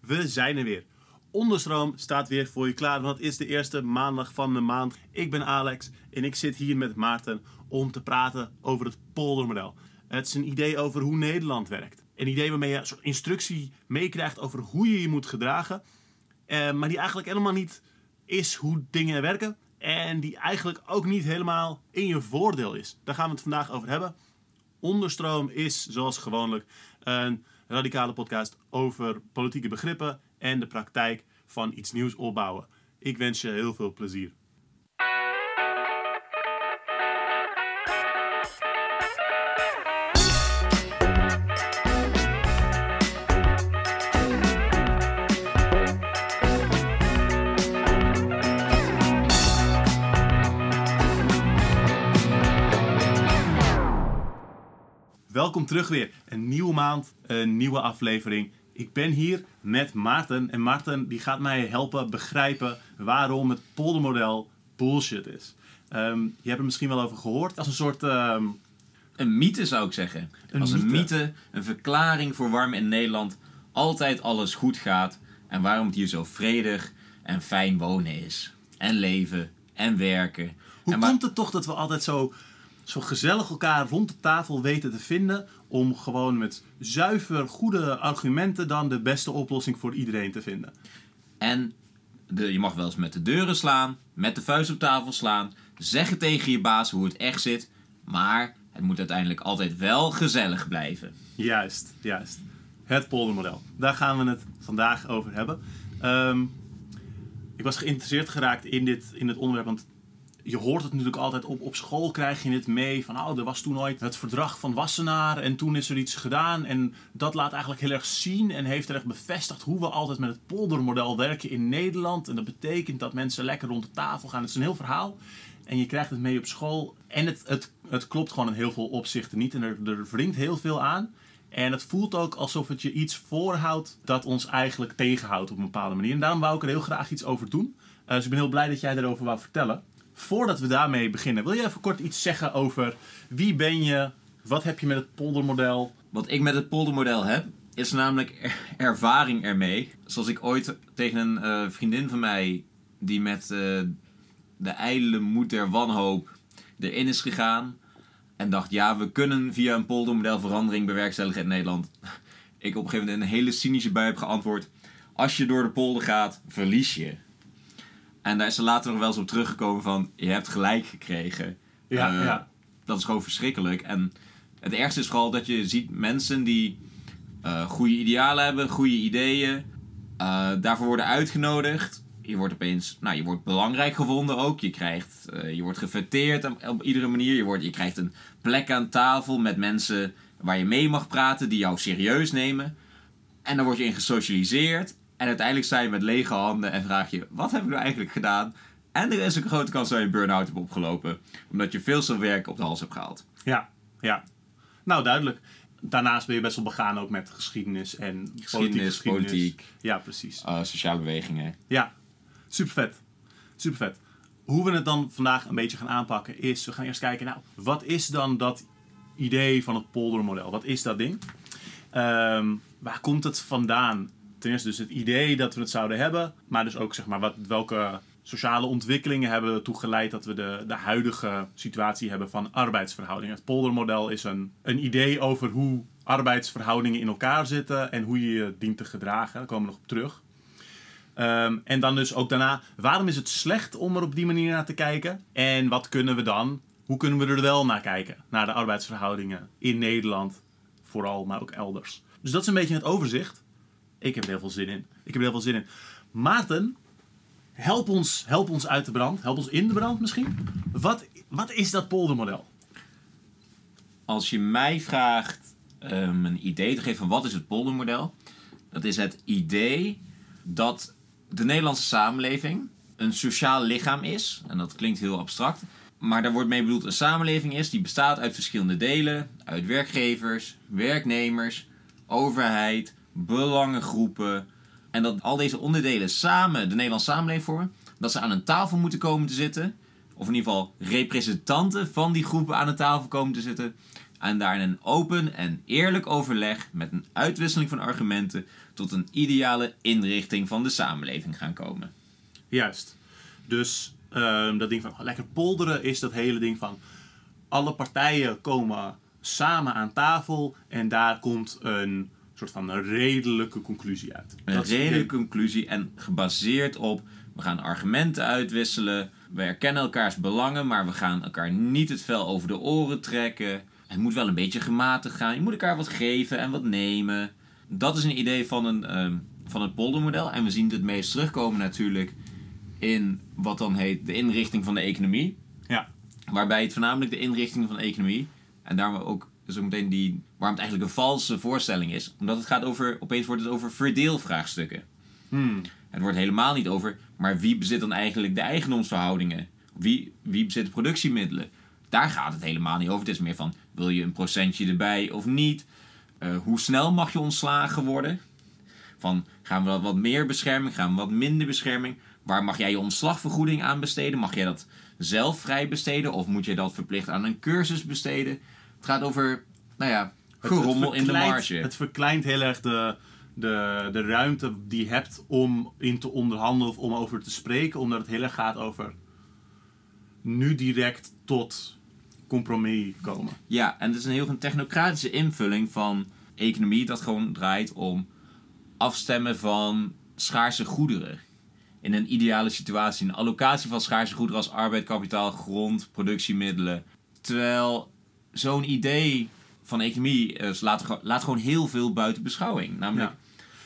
we zijn er weer. Onderstroom staat weer voor je klaar, want het is de eerste maandag van de maand. Ik ben Alex en ik zit hier met Maarten om te praten over het poldermodel. Het is een idee over hoe Nederland werkt. Een idee waarmee je een soort instructie meekrijgt over hoe je je moet gedragen. Eh, maar die eigenlijk helemaal niet is hoe dingen werken. En die eigenlijk ook niet helemaal in je voordeel is. Daar gaan we het vandaag over hebben. Onderstroom is, zoals gewoonlijk, een radicale podcast over politieke begrippen en de praktijk van iets nieuws opbouwen. Ik wens je heel veel plezier. Welkom terug weer. Een nieuwe maand, een nieuwe aflevering. Ik ben hier met Maarten. En Maarten die gaat mij helpen begrijpen waarom het poldermodel bullshit is. Ehm, je hebt er misschien wel over gehoord. Als een soort... ehm, Een mythe zou ik zeggen. Een Als een mythe. mythe, een verklaring voor waarom in Nederland altijd alles goed gaat. En waarom het hier zo vredig en fijn wonen is. En leven en werken. hoe en waar- komt het toch dat we altijd zo, zo gezellig elkaar rond de tafel weten te vinden... om gewoon met zuiver goede argumenten dan de beste oplossing voor iedereen te vinden? En de, je mag wel eens met de deuren slaan, met de vuist op tafel slaan. Zeggen tegen je baas hoe het echt zit. Maar het moet uiteindelijk altijd wel gezellig blijven. Juist, juist. Het poldermodel. Daar gaan we het vandaag over hebben. Ehm, ik was geïnteresseerd geraakt in dit, in dit onderwerp, want je hoort het natuurlijk altijd op, op school krijg je het mee van oh, er was toen ooit het verdrag van Wassenaar en toen is er iets gedaan en dat laat eigenlijk heel erg zien en heeft er echt bevestigd hoe we altijd met het poldermodel werken in Nederland en dat betekent dat mensen lekker rond de tafel gaan. Het is een heel verhaal en je krijgt het mee op school en het, het, het klopt gewoon in heel veel opzichten niet en er, er wringt heel veel aan. En het voelt ook alsof het je iets voorhoudt dat ons eigenlijk tegenhoudt op een bepaalde manier. En daarom wou ik er heel graag iets over doen. Eh, dus ik ben heel blij dat jij erover wou vertellen. Voordat we daarmee beginnen, wil je even kort iets zeggen over wie ben je? Wat heb je met het poldermodel? Wat ik met het poldermodel heb, is namelijk er- ervaring ermee. Zoals ik ooit tegen een eh, vriendin van mij, die met eh, de ijdele moed der wanhoop erin is gegaan. En dacht, ja, we kunnen via een poldermodel verandering bewerkstelligen in Nederland. Ik op een gegeven moment een hele cynische bui heb geantwoord. Als je door de polder gaat, verlies je. En daar is ze later nog wel eens op teruggekomen van, je hebt gelijk gekregen. Ja, Eh, ja. Dat is gewoon verschrikkelijk. En het ergste is vooral dat je ziet mensen die eh goede idealen hebben, goede ideeën, eh, daarvoor worden uitgenodigd. Je wordt opeens, nou, je wordt belangrijk gevonden ook. Je krijgt, je wordt gefeteerd op, op iedere manier. Je, wordt, je krijgt een plek aan tafel met mensen waar je mee mag praten, die jou serieus nemen. En dan word je in gesocialiseerd. En uiteindelijk sta je met lege handen en vraag je, wat heb ik nou eigenlijk gedaan? En er is een grote kans dat je een burn-out hebt opgelopen. Omdat je veel te werk op de hals hebt gehaald. Ja, ja. Nou, duidelijk. Daarnaast ben je best wel begaan ook met geschiedenis en politieke Geschiedenis, geschiedenis. politiek, Ja, precies. eh, sociale bewegingen. Ja, super vet. Super vet. Hoe we het dan vandaag een beetje gaan aanpakken is, we gaan eerst kijken, nou, wat is dan dat idee van het poldermodel? Wat is dat ding? Ehm, waar komt het vandaan? Ten eerste dus het idee dat we het zouden hebben, maar dus ook zeg maar wat, welke sociale ontwikkelingen hebben ertoe geleid dat we de, de huidige situatie hebben van arbeidsverhoudingen. Het poldermodel is een, een idee over hoe arbeidsverhoudingen in elkaar zitten en hoe je je dient te gedragen. Daar komen we nog op terug. Ehm, en dan dus ook daarna, waarom is het slecht om er op die manier naar te kijken? En wat kunnen we dan, hoe kunnen we er wel naar kijken? Naar de arbeidsverhoudingen in Nederland, vooral, maar ook elders. Dus dat is een beetje het overzicht. Ik heb er heel veel zin in. Ik heb er heel veel zin in. Maarten, help ons, help ons uit de brand. Help ons in de brand misschien. Wat, wat is dat poldermodel? Als je mij vraagt ehm, een idee te geven van wat is het poldermodel, dat is het idee dat de Nederlandse samenleving een sociaal lichaam is. En dat klinkt heel abstract. Maar daar wordt mee bedoeld een samenleving is die bestaat uit verschillende delen. Uit werkgevers, werknemers, overheid, belangengroepen. En dat al deze onderdelen samen de Nederlandse samenleving vormen. Dat ze aan een tafel moeten komen te zitten. Of in ieder geval representanten van die groepen aan de tafel komen te zitten. en daar een open en eerlijk overleg met een uitwisseling van argumenten tot een ideale inrichting van de samenleving gaan komen. Juist. Dus ehm, dat ding van lekker polderen is dat hele ding van alle partijen komen samen aan tafel en daar komt een soort van een redelijke conclusie uit. Een Dat redelijke conclusie en gebaseerd op we gaan argumenten uitwisselen, we erkennen elkaars belangen, maar we gaan elkaar niet het vel over de oren trekken. Het moet wel een beetje gematigd gaan. Je moet elkaar wat geven en wat nemen. Dat is een idee van, een, ehm, van het poldermodel. En we zien het meest terugkomen natuurlijk in wat dan heet de inrichting van de economie. Ja. Waarbij het voornamelijk de inrichting van de economie. En daarom ook meteen die. waarom het eigenlijk een valse voorstelling is. Omdat het gaat over. opeens wordt het over verdeelvraagstukken. Hmm. Het wordt helemaal niet over. maar wie bezit dan eigenlijk de eigendomsverhoudingen? Wie, wie bezit de productiemiddelen? Daar gaat het helemaal niet over. Het is meer van. wil je een procentje erbij of niet? Eh, hoe snel mag je ontslagen worden? Van gaan we wat meer bescherming, gaan we wat minder bescherming? Waar mag jij je ontslagvergoeding aan besteden? Mag jij dat zelf vrij besteden of moet je dat verplicht aan een cursus besteden? Het gaat over, nou ja, gerommel in de marge. Het verkleint heel erg de, de, de ruimte die je hebt om in te onderhandelen of om over te spreken, omdat het heel erg gaat over nu direct tot compromis komen. Ja, en het is een heel een technocratische invulling van economie dat gewoon draait om afstemmen van schaarse goederen. In een ideale situatie, een allocatie van schaarse goederen als arbeid, kapitaal, grond, productiemiddelen. Terwijl zo'n idee van economie eh, laat, gewoon- laat gewoon heel veel buiten beschouwing. Namelijk, Ja.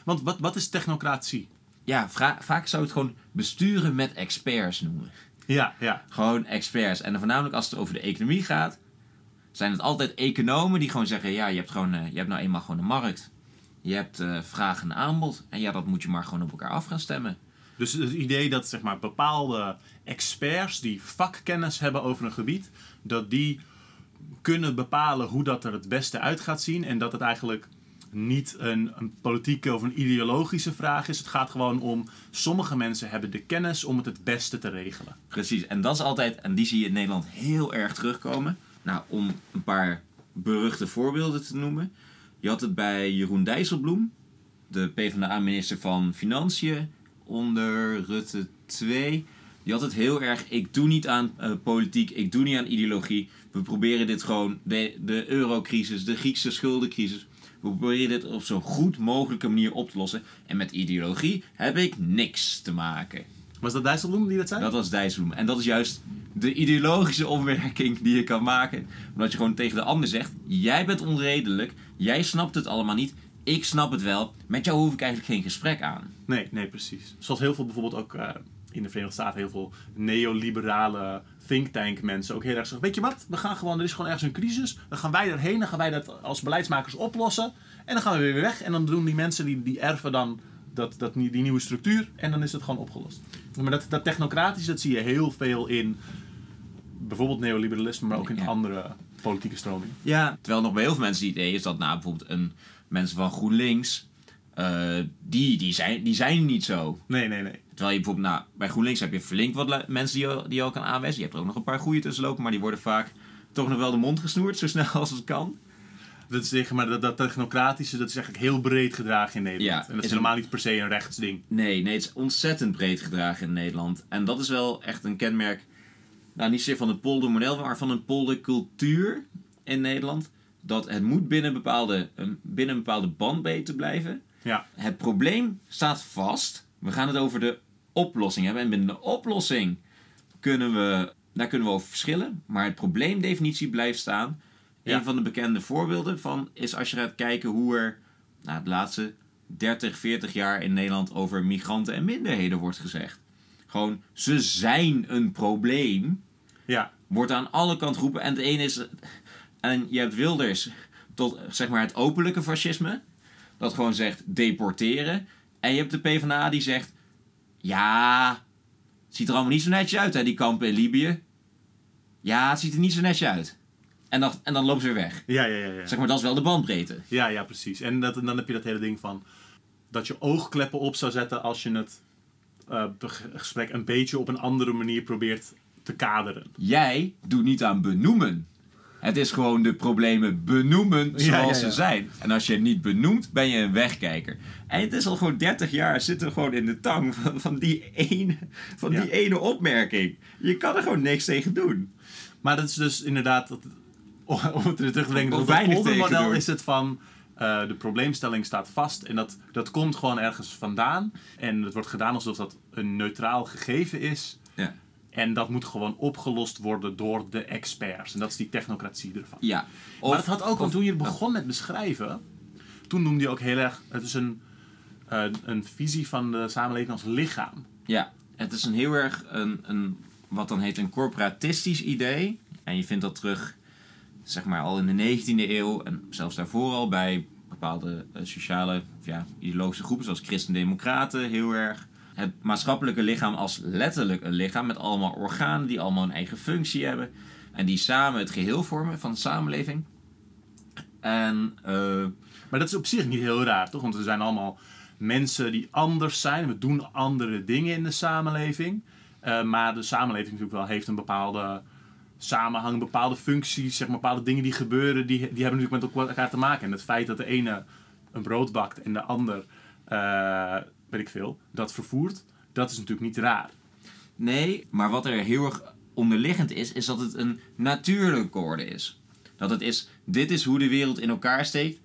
Want wat, wat is technocratie? ja, vaak zou het gewoon besturen met experts noemen. Ja, ja. Gewoon experts. En dan voornamelijk als het over de economie gaat, zijn het altijd economen die gewoon zeggen: ja, je hebt, gewoon, eh, je hebt nou eenmaal gewoon een markt. Je hebt eh, vraag en aanbod. En ja, dat moet je maar gewoon op elkaar af gaan stemmen. Dus het idee dat zeg maar, bepaalde experts die vakkennis hebben over een gebied, dat die kunnen bepalen hoe dat er het beste uit gaat zien. En dat het eigenlijk niet een, een politieke of een ideologische vraag is. Het gaat gewoon om, sommige mensen hebben de kennis om het het beste te regelen. Precies. En dat is altijd, en die zie je in Nederland heel erg terugkomen. Nou, om een paar beruchte voorbeelden te noemen. Je had het bij Jeroen Dijsselbloem, de PvdA-minister van Financiën onder Rutte 2. Die had het heel erg, ik doe niet aan eh, politiek, ik doe niet aan ideologie. We proberen dit gewoon, de, de eurocrisis, de Griekse schuldencrisis. We proberen dit op zo'n goed mogelijke manier op te lossen. En met ideologie heb ik niks te maken. Was dat Dijsselbloem die dat zei? Dat was Dijsselbloem. En dat is juist de ideologische opmerking die je kan maken. Omdat je gewoon tegen de ander zegt: Jij bent onredelijk, jij snapt het allemaal niet, ik snap het wel. Met jou hoef ik eigenlijk geen gesprek aan. Nee, nee, precies. Zoals heel veel bijvoorbeeld ook eh, in de Verenigde Staten, heel veel neoliberale think tank mensen ook heel erg zeggen, weet je wat, we gaan gewoon, er is gewoon ergens een crisis, dan gaan wij erheen, dan gaan wij dat als beleidsmakers oplossen en dan gaan we weer weg en dan doen die mensen, die, die erven dan dat, dat, die nieuwe structuur en dan is het gewoon opgelost. Maar dat, dat technocratisch, dat zie je heel veel in bijvoorbeeld neoliberalisme, maar ook in Ja. andere politieke stromingen. Ja. Terwijl nog bij heel veel mensen het idee is dat, nou, bijvoorbeeld een, mensen van GroenLinks, eh, die, die, zijn, die zijn niet zo. Nee, nee, nee. Terwijl je bijvoorbeeld, nou, bij GroenLinks heb je flink wat mensen die je, die je al kan aanwijzen. Je hebt er ook nog een paar goede tussen lopen, maar die worden vaak toch nog wel de mond gesnoerd, zo snel als het kan. Dat is zeg maar, dat, dat technocratische, dat is eigenlijk heel breed gedragen in Nederland. Ja, en dat is helemaal niet per se een rechtsding. Nee, nee, het is ontzettend breed gedragen in Nederland. En dat is wel echt een kenmerk, nou niet zozeer van het poldermodel, maar van een poldercultuur in Nederland. Dat het moet binnen een bepaalde, binnen een bepaalde bandbreedte blijven. Ja. Het probleem staat vast. We gaan het over de oplossing hebben. En binnen de oplossing kunnen we, daar kunnen we over verschillen. Maar het probleemdefinitie blijft staan. Ja. Een van de bekende voorbeelden van is als je gaat kijken hoe er nou, de laatste 30, 40 jaar in Nederland over migranten en minderheden wordt gezegd. Gewoon, ze zijn een probleem. Ja, Wordt aan alle kanten geroepen. En de ene is. En je hebt Wilders tot zeg maar het openlijke fascisme. Dat gewoon zegt deporteren. En je hebt de PvdA die zegt. Ja. Ziet er allemaal niet zo netjes uit, hè, die kampen in Libië. Ja, het ziet er niet zo netjes uit. En dan, en dan lopen ze weer weg. ja, ja, ja. ja. Zeg maar, dat is wel de bandbreedte. Ja, ja, precies. En, dat, dan heb je dat hele ding van dat je oogkleppen op zou zetten als je het eh, gesprek een beetje op een andere manier probeert te kaderen. Jij doet niet aan benoemen. Het is gewoon de problemen benoemen zoals ja, ja. ze zijn. En als je het niet benoemt, ben je een wegkijker. En het is al gewoon 30 jaar zitten we gewoon in de tang van, van, die, ene, van die ene opmerking. Je kan er gewoon niks tegen doen. Maar dat is dus inderdaad, dat, om het er terug te op het poldermodel is het van, eh, de probleemstelling staat vast en dat, dat komt gewoon ergens vandaan. En het wordt gedaan alsof dat een neutraal gegeven is. Ja. En dat moet gewoon opgelost worden door de experts. En dat is die technocratie ervan. Ja. Of, maar het had ook, want toen je begon met beschrijven, toen noemde je ook heel erg, het is een, eh, een visie van de samenleving als lichaam. Ja, het is een heel erg een, een, wat dan heet een corporatistisch idee. En je vindt dat terug, zeg maar, al in de 19e eeuw en zelfs daarvoor al bij bepaalde eh, sociale ja, ideologische groepen, zoals Christen-Democraten, heel erg. Het maatschappelijke lichaam als letterlijk een lichaam met allemaal organen die allemaal een eigen functie hebben. En die samen het geheel vormen van de samenleving. En eh, Maar dat is op zich niet heel raar, toch? Want we zijn allemaal mensen die anders zijn. We doen andere dingen in de samenleving. Eh, maar de samenleving natuurlijk wel heeft een bepaalde samenhang, bepaalde functies, zeg maar, bepaalde dingen die gebeuren, die, die hebben natuurlijk met elkaar te maken. En het feit dat de ene een brood bakt en de ander, eh, weet ik veel, dat vervoert, dat is natuurlijk niet raar. Nee, maar wat er heel erg onderliggend is, is dat het een natuurlijke orde is. Dat het is, dit is hoe de wereld in elkaar steekt.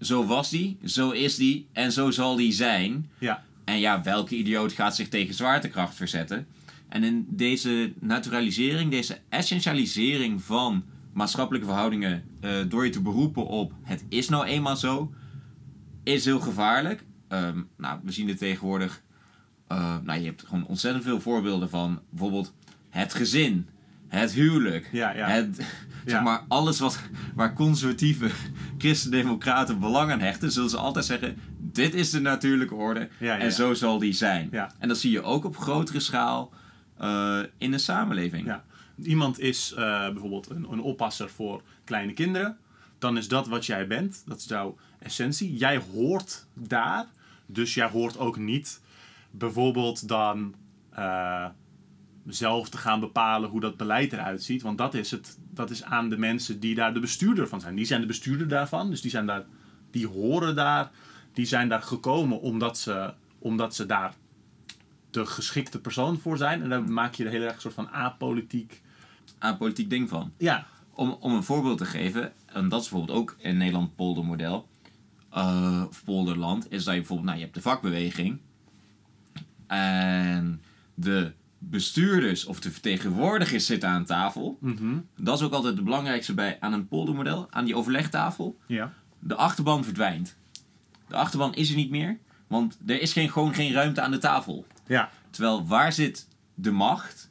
Zo was die, zo is die en zo zal die zijn. Ja, En ja, welke idioot gaat zich tegen zwaartekracht verzetten? En in deze naturalisering, deze essentialisering van maatschappelijke verhoudingen eh, door je te beroepen op het is nou eenmaal zo, is heel gevaarlijk. Ehm, nou, we zien het tegenwoordig. eh, nou, je hebt gewoon ontzettend veel voorbeelden van bijvoorbeeld het gezin, het huwelijk, ja, ja. het, Ja. zeg maar alles wat, waar conservatieve christendemocraten belang aan hechten, zullen ze altijd zeggen: dit is de natuurlijke orde en zo zal die zijn. En dat zie je ook op grotere schaal eh, in de samenleving. Iemand is eh, bijvoorbeeld een, een oppasser voor kleine kinderen. Dan is dat wat jij bent. Dat is jouw essentie. Jij hoort daar. Dus jij hoort ook niet bijvoorbeeld dan eh, zelf te gaan bepalen hoe dat beleid eruit ziet. Want dat is, het, dat is aan de mensen die daar de bestuurder van zijn. Die zijn de bestuurder daarvan. Dus die, zijn daar, die horen daar. Die zijn daar gekomen omdat ze, omdat ze daar de geschikte persoon voor zijn. En dan maak je er heel erg een soort van apolitiek. Aan politiek ding van. Ja, Om, om een voorbeeld te geven, en dat is bijvoorbeeld ook in Nederland poldermodel, eh, of polderland, is dat je bijvoorbeeld, nou je hebt de vakbeweging en de bestuurders of de vertegenwoordigers zitten aan tafel. mhm, Dat is ook altijd het belangrijkste bij aan een poldermodel, aan die overlegtafel. ja, De achterban verdwijnt. De achterban is er niet meer, want er is geen, gewoon geen ruimte aan de tafel. ja, Terwijl waar zit de macht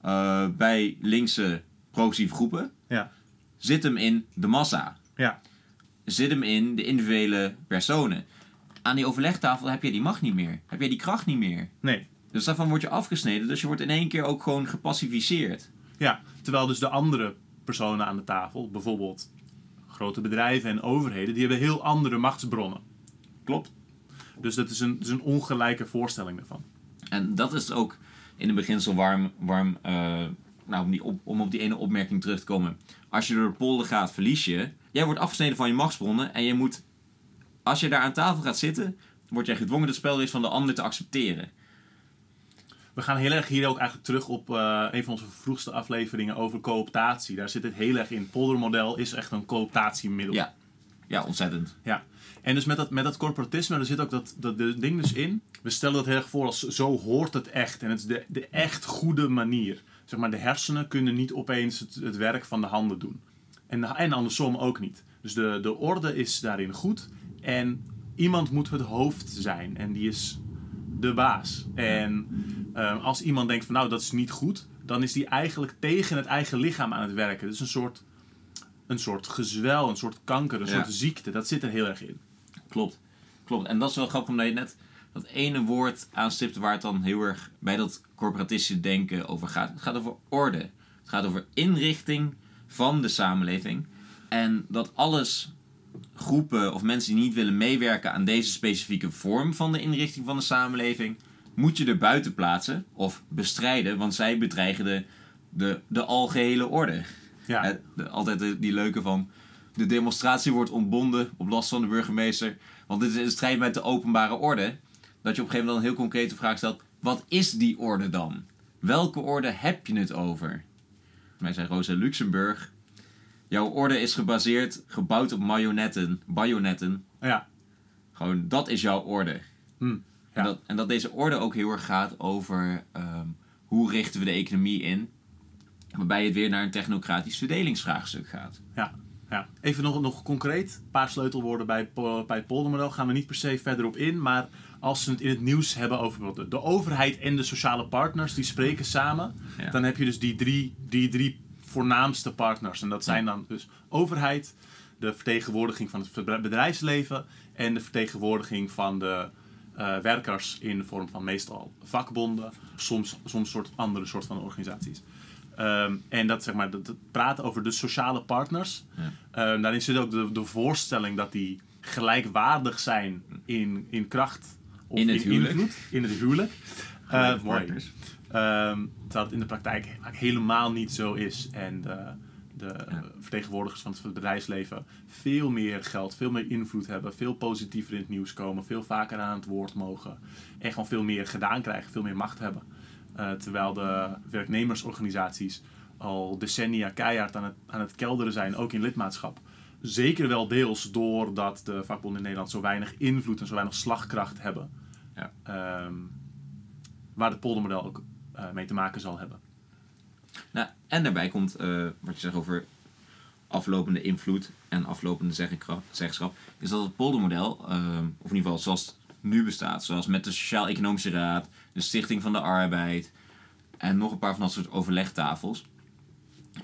eh, bij linkse progressieve groepen? ja, Zit hem in de massa. ja, Zit hem in de individuele personen. Aan die overlegtafel heb je die macht niet meer. Heb je die kracht niet meer. nee, Dus daarvan word je afgesneden. Dus je wordt in één keer ook gewoon gepacificeerd. ja. Terwijl dus de andere personen aan de tafel, bijvoorbeeld grote bedrijven en overheden, die hebben heel andere machtsbronnen. Klopt. Dus dat is een, dat is een ongelijke voorstelling daarvan. En dat is ook in het beginsel warm, warm eh, nou, om, die op, om op die ene opmerking terug te komen. Als je door de polder gaat, verlies je. Jij wordt afgesneden van je machtsbronnen en je moet, als je daar aan tafel gaat zitten, word jij gedwongen de spelregels van de ander te accepteren. We gaan heel erg hier ook eigenlijk terug op eh, een van onze vroegste afleveringen over cooptatie. Daar zit het heel erg in. Het poldermodel is echt een cooptatiemiddel. Ja, ja ontzettend. Ja, en dus met dat, met dat corporatisme, er zit ook dat, dat ding dus in. We stellen dat heel erg voor als zo hoort het echt. En het is de, de echt goede manier. Zeg maar, de hersenen kunnen niet opeens het, het werk van de handen doen. En, en andersom ook niet. Dus de, de orde is daarin goed. En iemand moet het hoofd zijn. En die is de baas. En eh, als iemand denkt van nou, dat is niet goed. Dan is die eigenlijk tegen het eigen lichaam aan het werken. Dus een soort, een soort gezwel, een soort kanker, een Ja. soort ziekte. Dat zit er heel erg in. Klopt. Klopt. En dat is wel grappig omdat je net dat ene woord aanstipt waar het dan heel erg bij dat corporatistische denken over gaat. Het gaat over orde. Het gaat over inrichting van de samenleving. En dat alles groepen of mensen die niet willen meewerken aan deze specifieke vorm van de inrichting van de samenleving, moet je er buiten plaatsen of bestrijden, want zij bedreigen de, de, de algehele orde. Ja. Eh, altijd die leuke van... De demonstratie wordt ontbonden op last van de burgemeester. Want dit is in strijd met de openbare orde. Dat je op een gegeven moment dan een heel concrete vraag stelt. Wat is die orde dan? Welke orde heb je het over? Wij zei Rosa Luxemburg. Jouw orde is gebaseerd, gebouwd op marionetten, bajonetten. Ja. Gewoon, dat is jouw orde. Hm. En, Ja. dat, en dat deze orde ook heel erg gaat over ehm, hoe richten we de economie in. Waarbij het weer naar een technocratisch verdelingsvraagstuk gaat. Ja, ja. Even nog, nog concreet, een paar sleutelwoorden bij, bij het poldermodel. Gaan we niet per se verder op in, maar als ze het in het nieuws hebben over de, de overheid en de sociale partners, die spreken samen. Ja. Dan heb je dus die drie, die drie voornaamste partners. En dat zijn dan dus overheid, de vertegenwoordiging van het bedrijf- bedrijfsleven en de vertegenwoordiging van de eh, werkers in de vorm van meestal vakbonden, soms, soms soort andere soort van organisaties. Ehm, en dat zeg maar, dat, dat praten over de sociale partners. Ja. Ehm, daarin zit ook de, de voorstelling dat die gelijkwaardig zijn in, in kracht In het huwelijk. invloed. In het huwelijk. Eh, Gelijke mooi. partners. Ehm, terwijl het in de praktijk helemaal niet zo is. En de, de Ja. vertegenwoordigers van het bedrijfsleven veel meer geld, veel meer invloed hebben, veel positiever in het nieuws komen, veel vaker aan het woord mogen. En gewoon veel meer gedaan krijgen, veel meer macht hebben. Eh, terwijl de werknemersorganisaties al decennia keihard aan het, aan het kelderen zijn, ook in lidmaatschap. Zeker wel deels doordat de vakbonden in Nederland zo weinig invloed en zo weinig slagkracht hebben. Ja. Ehm, waar het poldermodel ook eh, mee te maken zal hebben. Nou, en daarbij komt eh, wat je zegt over aflopende invloed en aflopende zeggenschap, is dat het poldermodel, eh, of in ieder geval zoals het nu bestaat, zoals met de Sociaal-Economische Raad, de Stichting van de Arbeid en nog een paar van dat soort overlegtafels,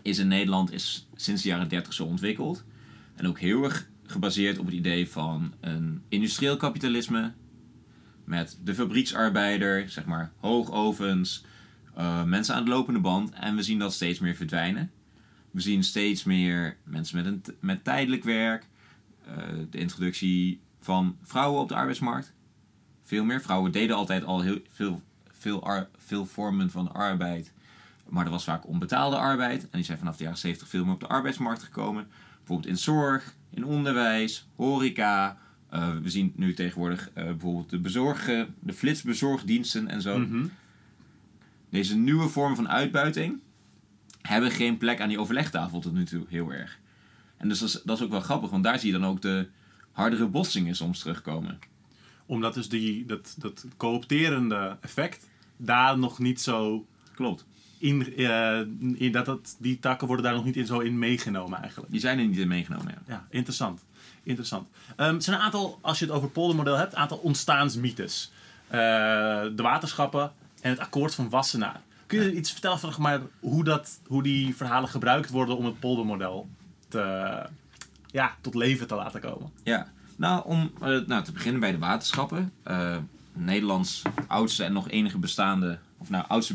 is in Nederland is sinds de jaren 30 zo ontwikkeld. En ook heel erg gebaseerd op het idee van een industrieel kapitalisme. Met de fabrieksarbeider, zeg maar hoogovens, eh, mensen aan de lopende band. En we zien dat steeds meer verdwijnen. We zien steeds meer mensen met, een met tijdelijk werk. eh, de introductie van vrouwen op de arbeidsmarkt. Veel meer. Vrouwen deden altijd al heel veel, veel, veel vormen van arbeid. Maar dat was vaak onbetaalde arbeid. En die zijn vanaf de jaren 70 veel meer op de arbeidsmarkt gekomen. Bijvoorbeeld in zorg, in onderwijs, horeca. Eh, we zien nu tegenwoordig eh, bijvoorbeeld de, bezorgen, de flitsbezorgdiensten en zo. Mhm. Deze nieuwe vormen van uitbuiting hebben geen plek aan die overlegtafel tot nu toe heel erg. En dus dat is, dat is ook wel grappig, want daar zie je dan ook de hardere botsingen soms terugkomen. Omdat dus die, dat, dat coopterende effect daar nog niet zo Klopt. In, eh, in dat, dat die takken worden daar nog niet in zo in meegenomen eigenlijk. Die zijn er niet in meegenomen. Ja. Ja, interessant. Interessant. Ehm, er zijn een aantal, als je het over het poldermodel hebt, een aantal ontstaansmythes. Eh, de waterschappen en het akkoord van Wassenaar. Kun je iets vertellen van maar, hoe, dat, hoe die verhalen gebruikt worden om het poldermodel te, ja, tot leven te laten komen? Ja, nou om eh, nou, te beginnen bij de waterschappen. Nederlands oudste en nog enige bestaande, of nou oudste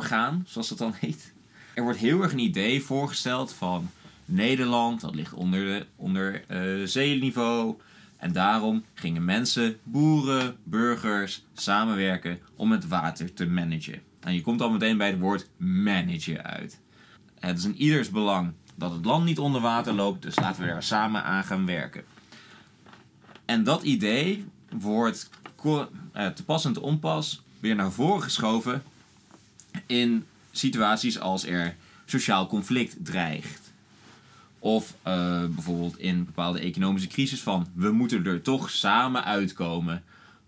bestuursorgaan, zoals dat dan heet. Er wordt heel erg een idee voorgesteld van Nederland, dat ligt onder, de, onder eh, zeeniveau. En daarom gingen mensen, boeren, burgers samenwerken om het water te managen. En je komt al meteen bij het woord managen uit. Het is in ieders belang dat het land niet onder water loopt, dus laten we daar samen aan gaan werken. En dat idee wordt eh, te pas en te onpas weer naar voren geschoven in situaties als er sociaal conflict dreigt. Of eh, bijvoorbeeld in bepaalde economische crisis van we moeten er toch samen uitkomen.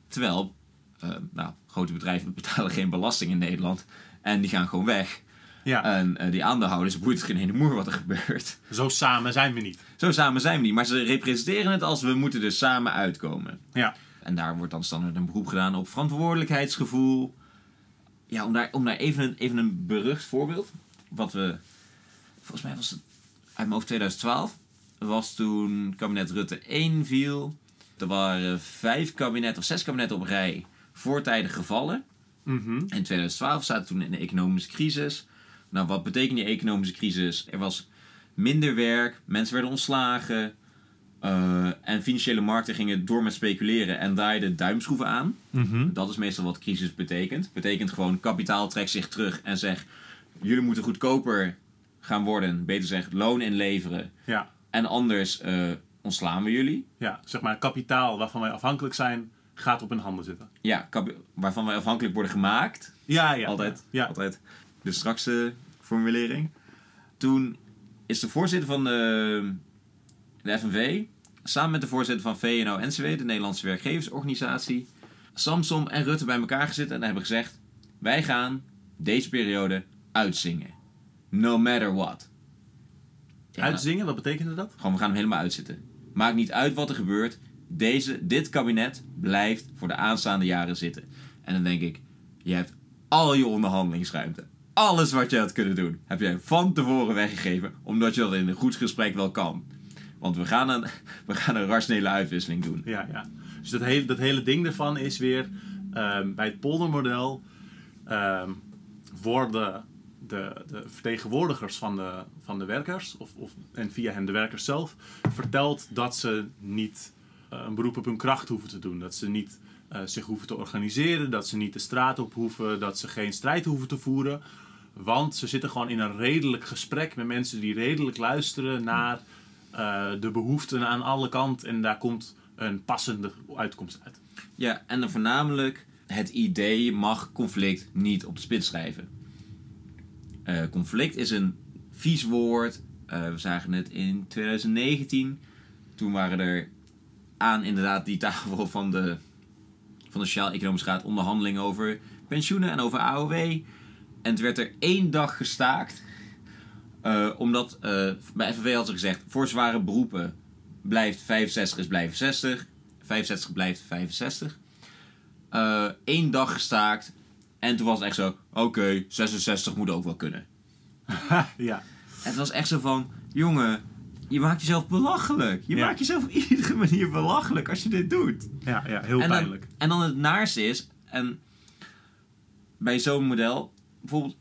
Terwijl, eh, nou, grote bedrijven betalen geen belasting in Nederland en die gaan gewoon weg. Ja, En eh, die aandeelhouders boeit het geen ene moer wat er gebeurt. zo samen zijn we niet. Zo samen zijn we niet, maar ze representeren het als we moeten er samen uitkomen. Ja, En daar wordt dan standaard een beroep gedaan op verantwoordelijkheidsgevoel. Ja, om daar, om daar even, een, even een berucht voorbeeld. Wat we, volgens mij was het uit mijn hoofd 2012. Was toen kabinet Rutte 1 viel. Er waren vijf kabinetten of zes kabinetten op rij voortijdig gevallen. Mhm. In 2012 zaten we toen in de economische crisis. Nou, wat betekent die economische crisis? Er was minder werk, mensen werden ontslagen. Eh, en financiële markten gingen door met speculeren en draaiden duimschroeven aan. Mhm. Dat is meestal wat crisis betekent. Betekent gewoon kapitaal trekt zich terug en zegt: jullie moeten goedkoper gaan worden, beter gezegd loon inleveren, Ja, en anders eh, ontslaan we jullie. ja, zeg maar kapitaal waarvan wij afhankelijk zijn, gaat op hun handen zitten. Ja, waarvan wij afhankelijk worden gemaakt. Ja, ja. Altijd. Ja, Altijd. De strakste formulering. Toen is de voorzitter van de, de FNV, samen met de voorzitter van VNO-NCW, de Nederlandse werkgeversorganisatie, Samsom en Rutte bij elkaar gezeten en hebben gezegd: Wij gaan deze periode uitzingen. No matter what. Ja, Uitzingen, wat betekende dat? Gewoon, we gaan hem helemaal uitzitten. Maakt niet uit wat er gebeurt. Deze, dit kabinet blijft voor de aanstaande jaren zitten. En dan denk ik, je hebt al je onderhandelingsruimte. Alles wat je had kunnen doen, heb jij van tevoren weggegeven. Omdat je dat in een goed gesprek wel kan. Want we gaan een, we gaan een rationele uitwisseling doen. Ja, ja. Dus dat hele, dat hele ding ervan is weer, ehm, bij het poldermodel ehm, worden de, de vertegenwoordigers van de, van de werkers, of, of, en via hen de werkers zelf, verteld dat ze niet eh, een beroep op hun kracht hoeven te doen. Dat ze niet eh, zich hoeven te organiseren, dat ze niet de straat op hoeven, dat ze geen strijd hoeven te voeren. Want ze zitten gewoon in een redelijk gesprek met mensen die redelijk luisteren naar eh, de behoeften aan alle kanten. En daar komt een passende uitkomst uit. Ja, en dan voornamelijk het idee mag conflict niet op de spits schrijven. Eh, conflict is een vies woord. Eh, we zagen het in 2019. Toen waren er aan inderdaad die tafel van de, van de Sociaal-Economische Raad onderhandelingen over pensioenen en over AOW. En het werd er één dag gestaakt. Eh, omdat eh, bij FNV hadden ze gezegd, voor zware beroepen blijft 65 is blijven 60. 65 blijft 65. Eén dag gestaakt. En toen was het echt zo, oké, 66 moet ook wel kunnen. ja, Het was echt zo van, jongen, je maakt jezelf belachelijk. Je Ja. maakt jezelf op iedere manier belachelijk als je dit doet. ja, ja heel en, dan, pijnlijk. en dan het naarste is, en bij zo'n model, bijvoorbeeld,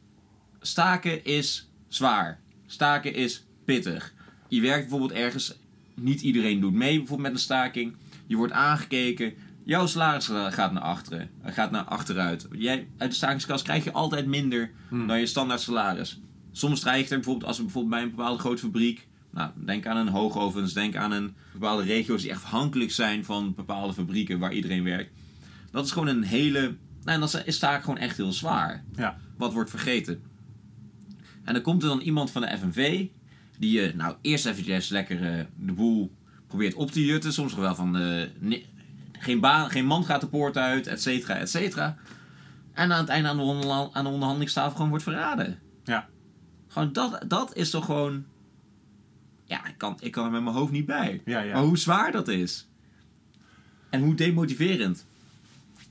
staken is zwaar. Staken is pittig. Je werkt bijvoorbeeld ergens, niet iedereen doet mee bijvoorbeeld met een staking. Je wordt aangekeken, jouw salaris gaat naar achteren, gaat naar achteruit. Jij, uit de stakingskas krijg je altijd minder Hmm. dan je standaard salaris. Soms stijgt er bijvoorbeeld, als we bijvoorbeeld bij een bepaalde grote fabriek, nou, denk aan een hoogovens, denk aan een bepaalde regio's die echt afhankelijk zijn van bepaalde fabrieken waar iedereen werkt. Dat is gewoon een hele, nou, dat is staak gewoon echt heel zwaar. Ja, Wat wordt vergeten. En dan komt er dan iemand van de FNV, die je nou eerst eventjes lekker eh, de boel probeert op te jutten. Soms wel van, eh, geen, baan, geen man gaat de poort uit, et cetera, et cetera. En aan het einde aan de, onderla- aan de onderhandelingstafel gewoon wordt verraden. ja, Gewoon dat, dat is toch gewoon... Ja, ik kan, ik kan er met mijn hoofd niet bij. ja, ja. Maar hoe zwaar dat is. En hoe demotiverend.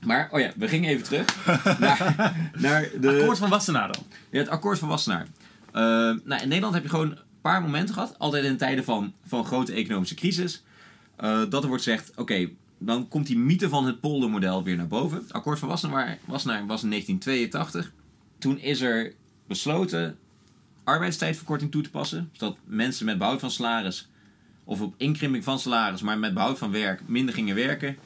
Maar, oh ja, we gingen even terug naar, naar de... Akkoord van Wassenaar dan. Ja, het akkoord van Wassenaar. Eh, nou, in Nederland heb je gewoon een paar momenten gehad, altijd in tijden van, van grote economische crisis, eh, dat er wordt gezegd, oké, dan komt die mythe van het poldermodel weer naar boven. Het akkoord van Wassenaar was in 1982. Toen is er besloten arbeidstijdverkorting toe te passen, zodat mensen met behoud van salaris, of op inkrimping van salaris, maar met behoud van werk, minder gingen werken.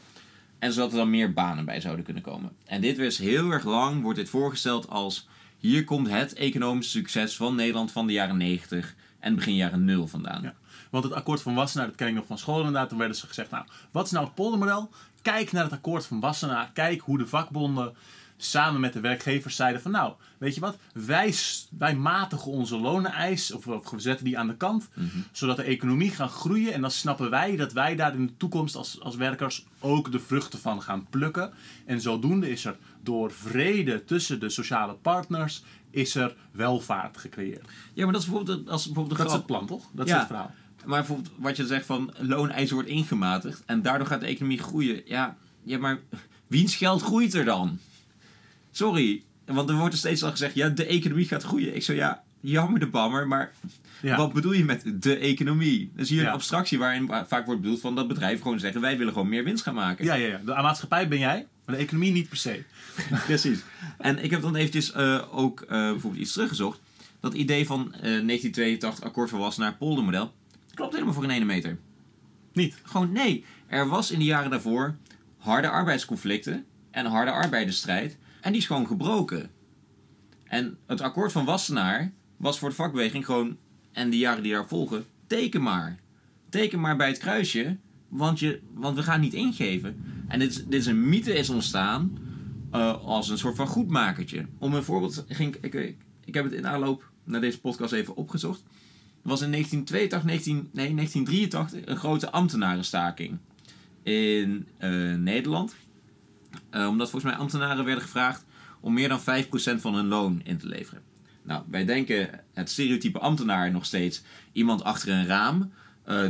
En zodat er dan meer banen bij zouden kunnen komen. En dit was heel erg lang, wordt dit voorgesteld als hier komt het economische succes van Nederland van de jaren 90 en begin jaren 0 vandaan. Ja. Want het akkoord van Wassenaar, dat ken ik nog van school inderdaad. Toen werden ze gezegd, nou, wat is nou het poldermodel? Kijk naar het akkoord van Wassenaar. Kijk hoe de vakbonden samen met de werkgevers zeiden van, nou, weet je wat? Wij, wij matigen onze loneneis, of, of we zetten die aan de kant, zodat de economie gaat groeien. En dan snappen wij dat wij daar in de toekomst als, als werkers ook de vruchten van gaan plukken. En zodoende is er door vrede tussen de sociale partners, is er welvaart gecreëerd. Ja, maar dat is bijvoorbeeld, als bijvoorbeeld Dat is het plan, toch? Dat is Ja. het verhaal. Maar bijvoorbeeld wat je zegt van looneisen wordt ingematigd en daardoor gaat de economie groeien. Ja, ja maar wiens geld groeit er dan? Sorry, want er wordt er steeds al gezegd, ja, de economie gaat groeien. Ik zo, ja, jammer de bammer, maar Ja. wat bedoel je met de economie? Dat is hier Ja. een abstractie waarin vaak wordt bedoeld van dat bedrijven gewoon zeggen, wij willen gewoon meer winst gaan maken. Ja, ja, ja. De maatschappij ben jij, maar de economie niet per se. Precies. En ik heb dan eventjes eh, ook eh, bijvoorbeeld iets teruggezocht. Dat idee van eh, 1982 akkoord van Wassenaar poldermodel klopt helemaal voor een ene meter. Niet. Gewoon nee. Er was in de jaren daarvoor harde arbeidsconflicten en harde arbeidersstrijd. En die is gewoon gebroken. En het akkoord van Wassenaar was voor de vakbeweging gewoon, en de jaren die daar volgen, teken maar. Teken maar bij het kruisje, want, je, want we gaan niet ingeven. En dit is, dit is een mythe is ontstaan eh, als een soort van goedmakertje. Om een voorbeeld, ging, ik, ik, heb het in aanloop naar deze podcast even opgezocht. Er was in 1982, 19, nee, 1983 een grote ambtenarenstaking in eh, Nederland. Eh, omdat volgens mij ambtenaren werden gevraagd om meer dan 5% van hun loon in te leveren. Nou, wij denken het stereotype ambtenaar nog steeds iemand achter een raam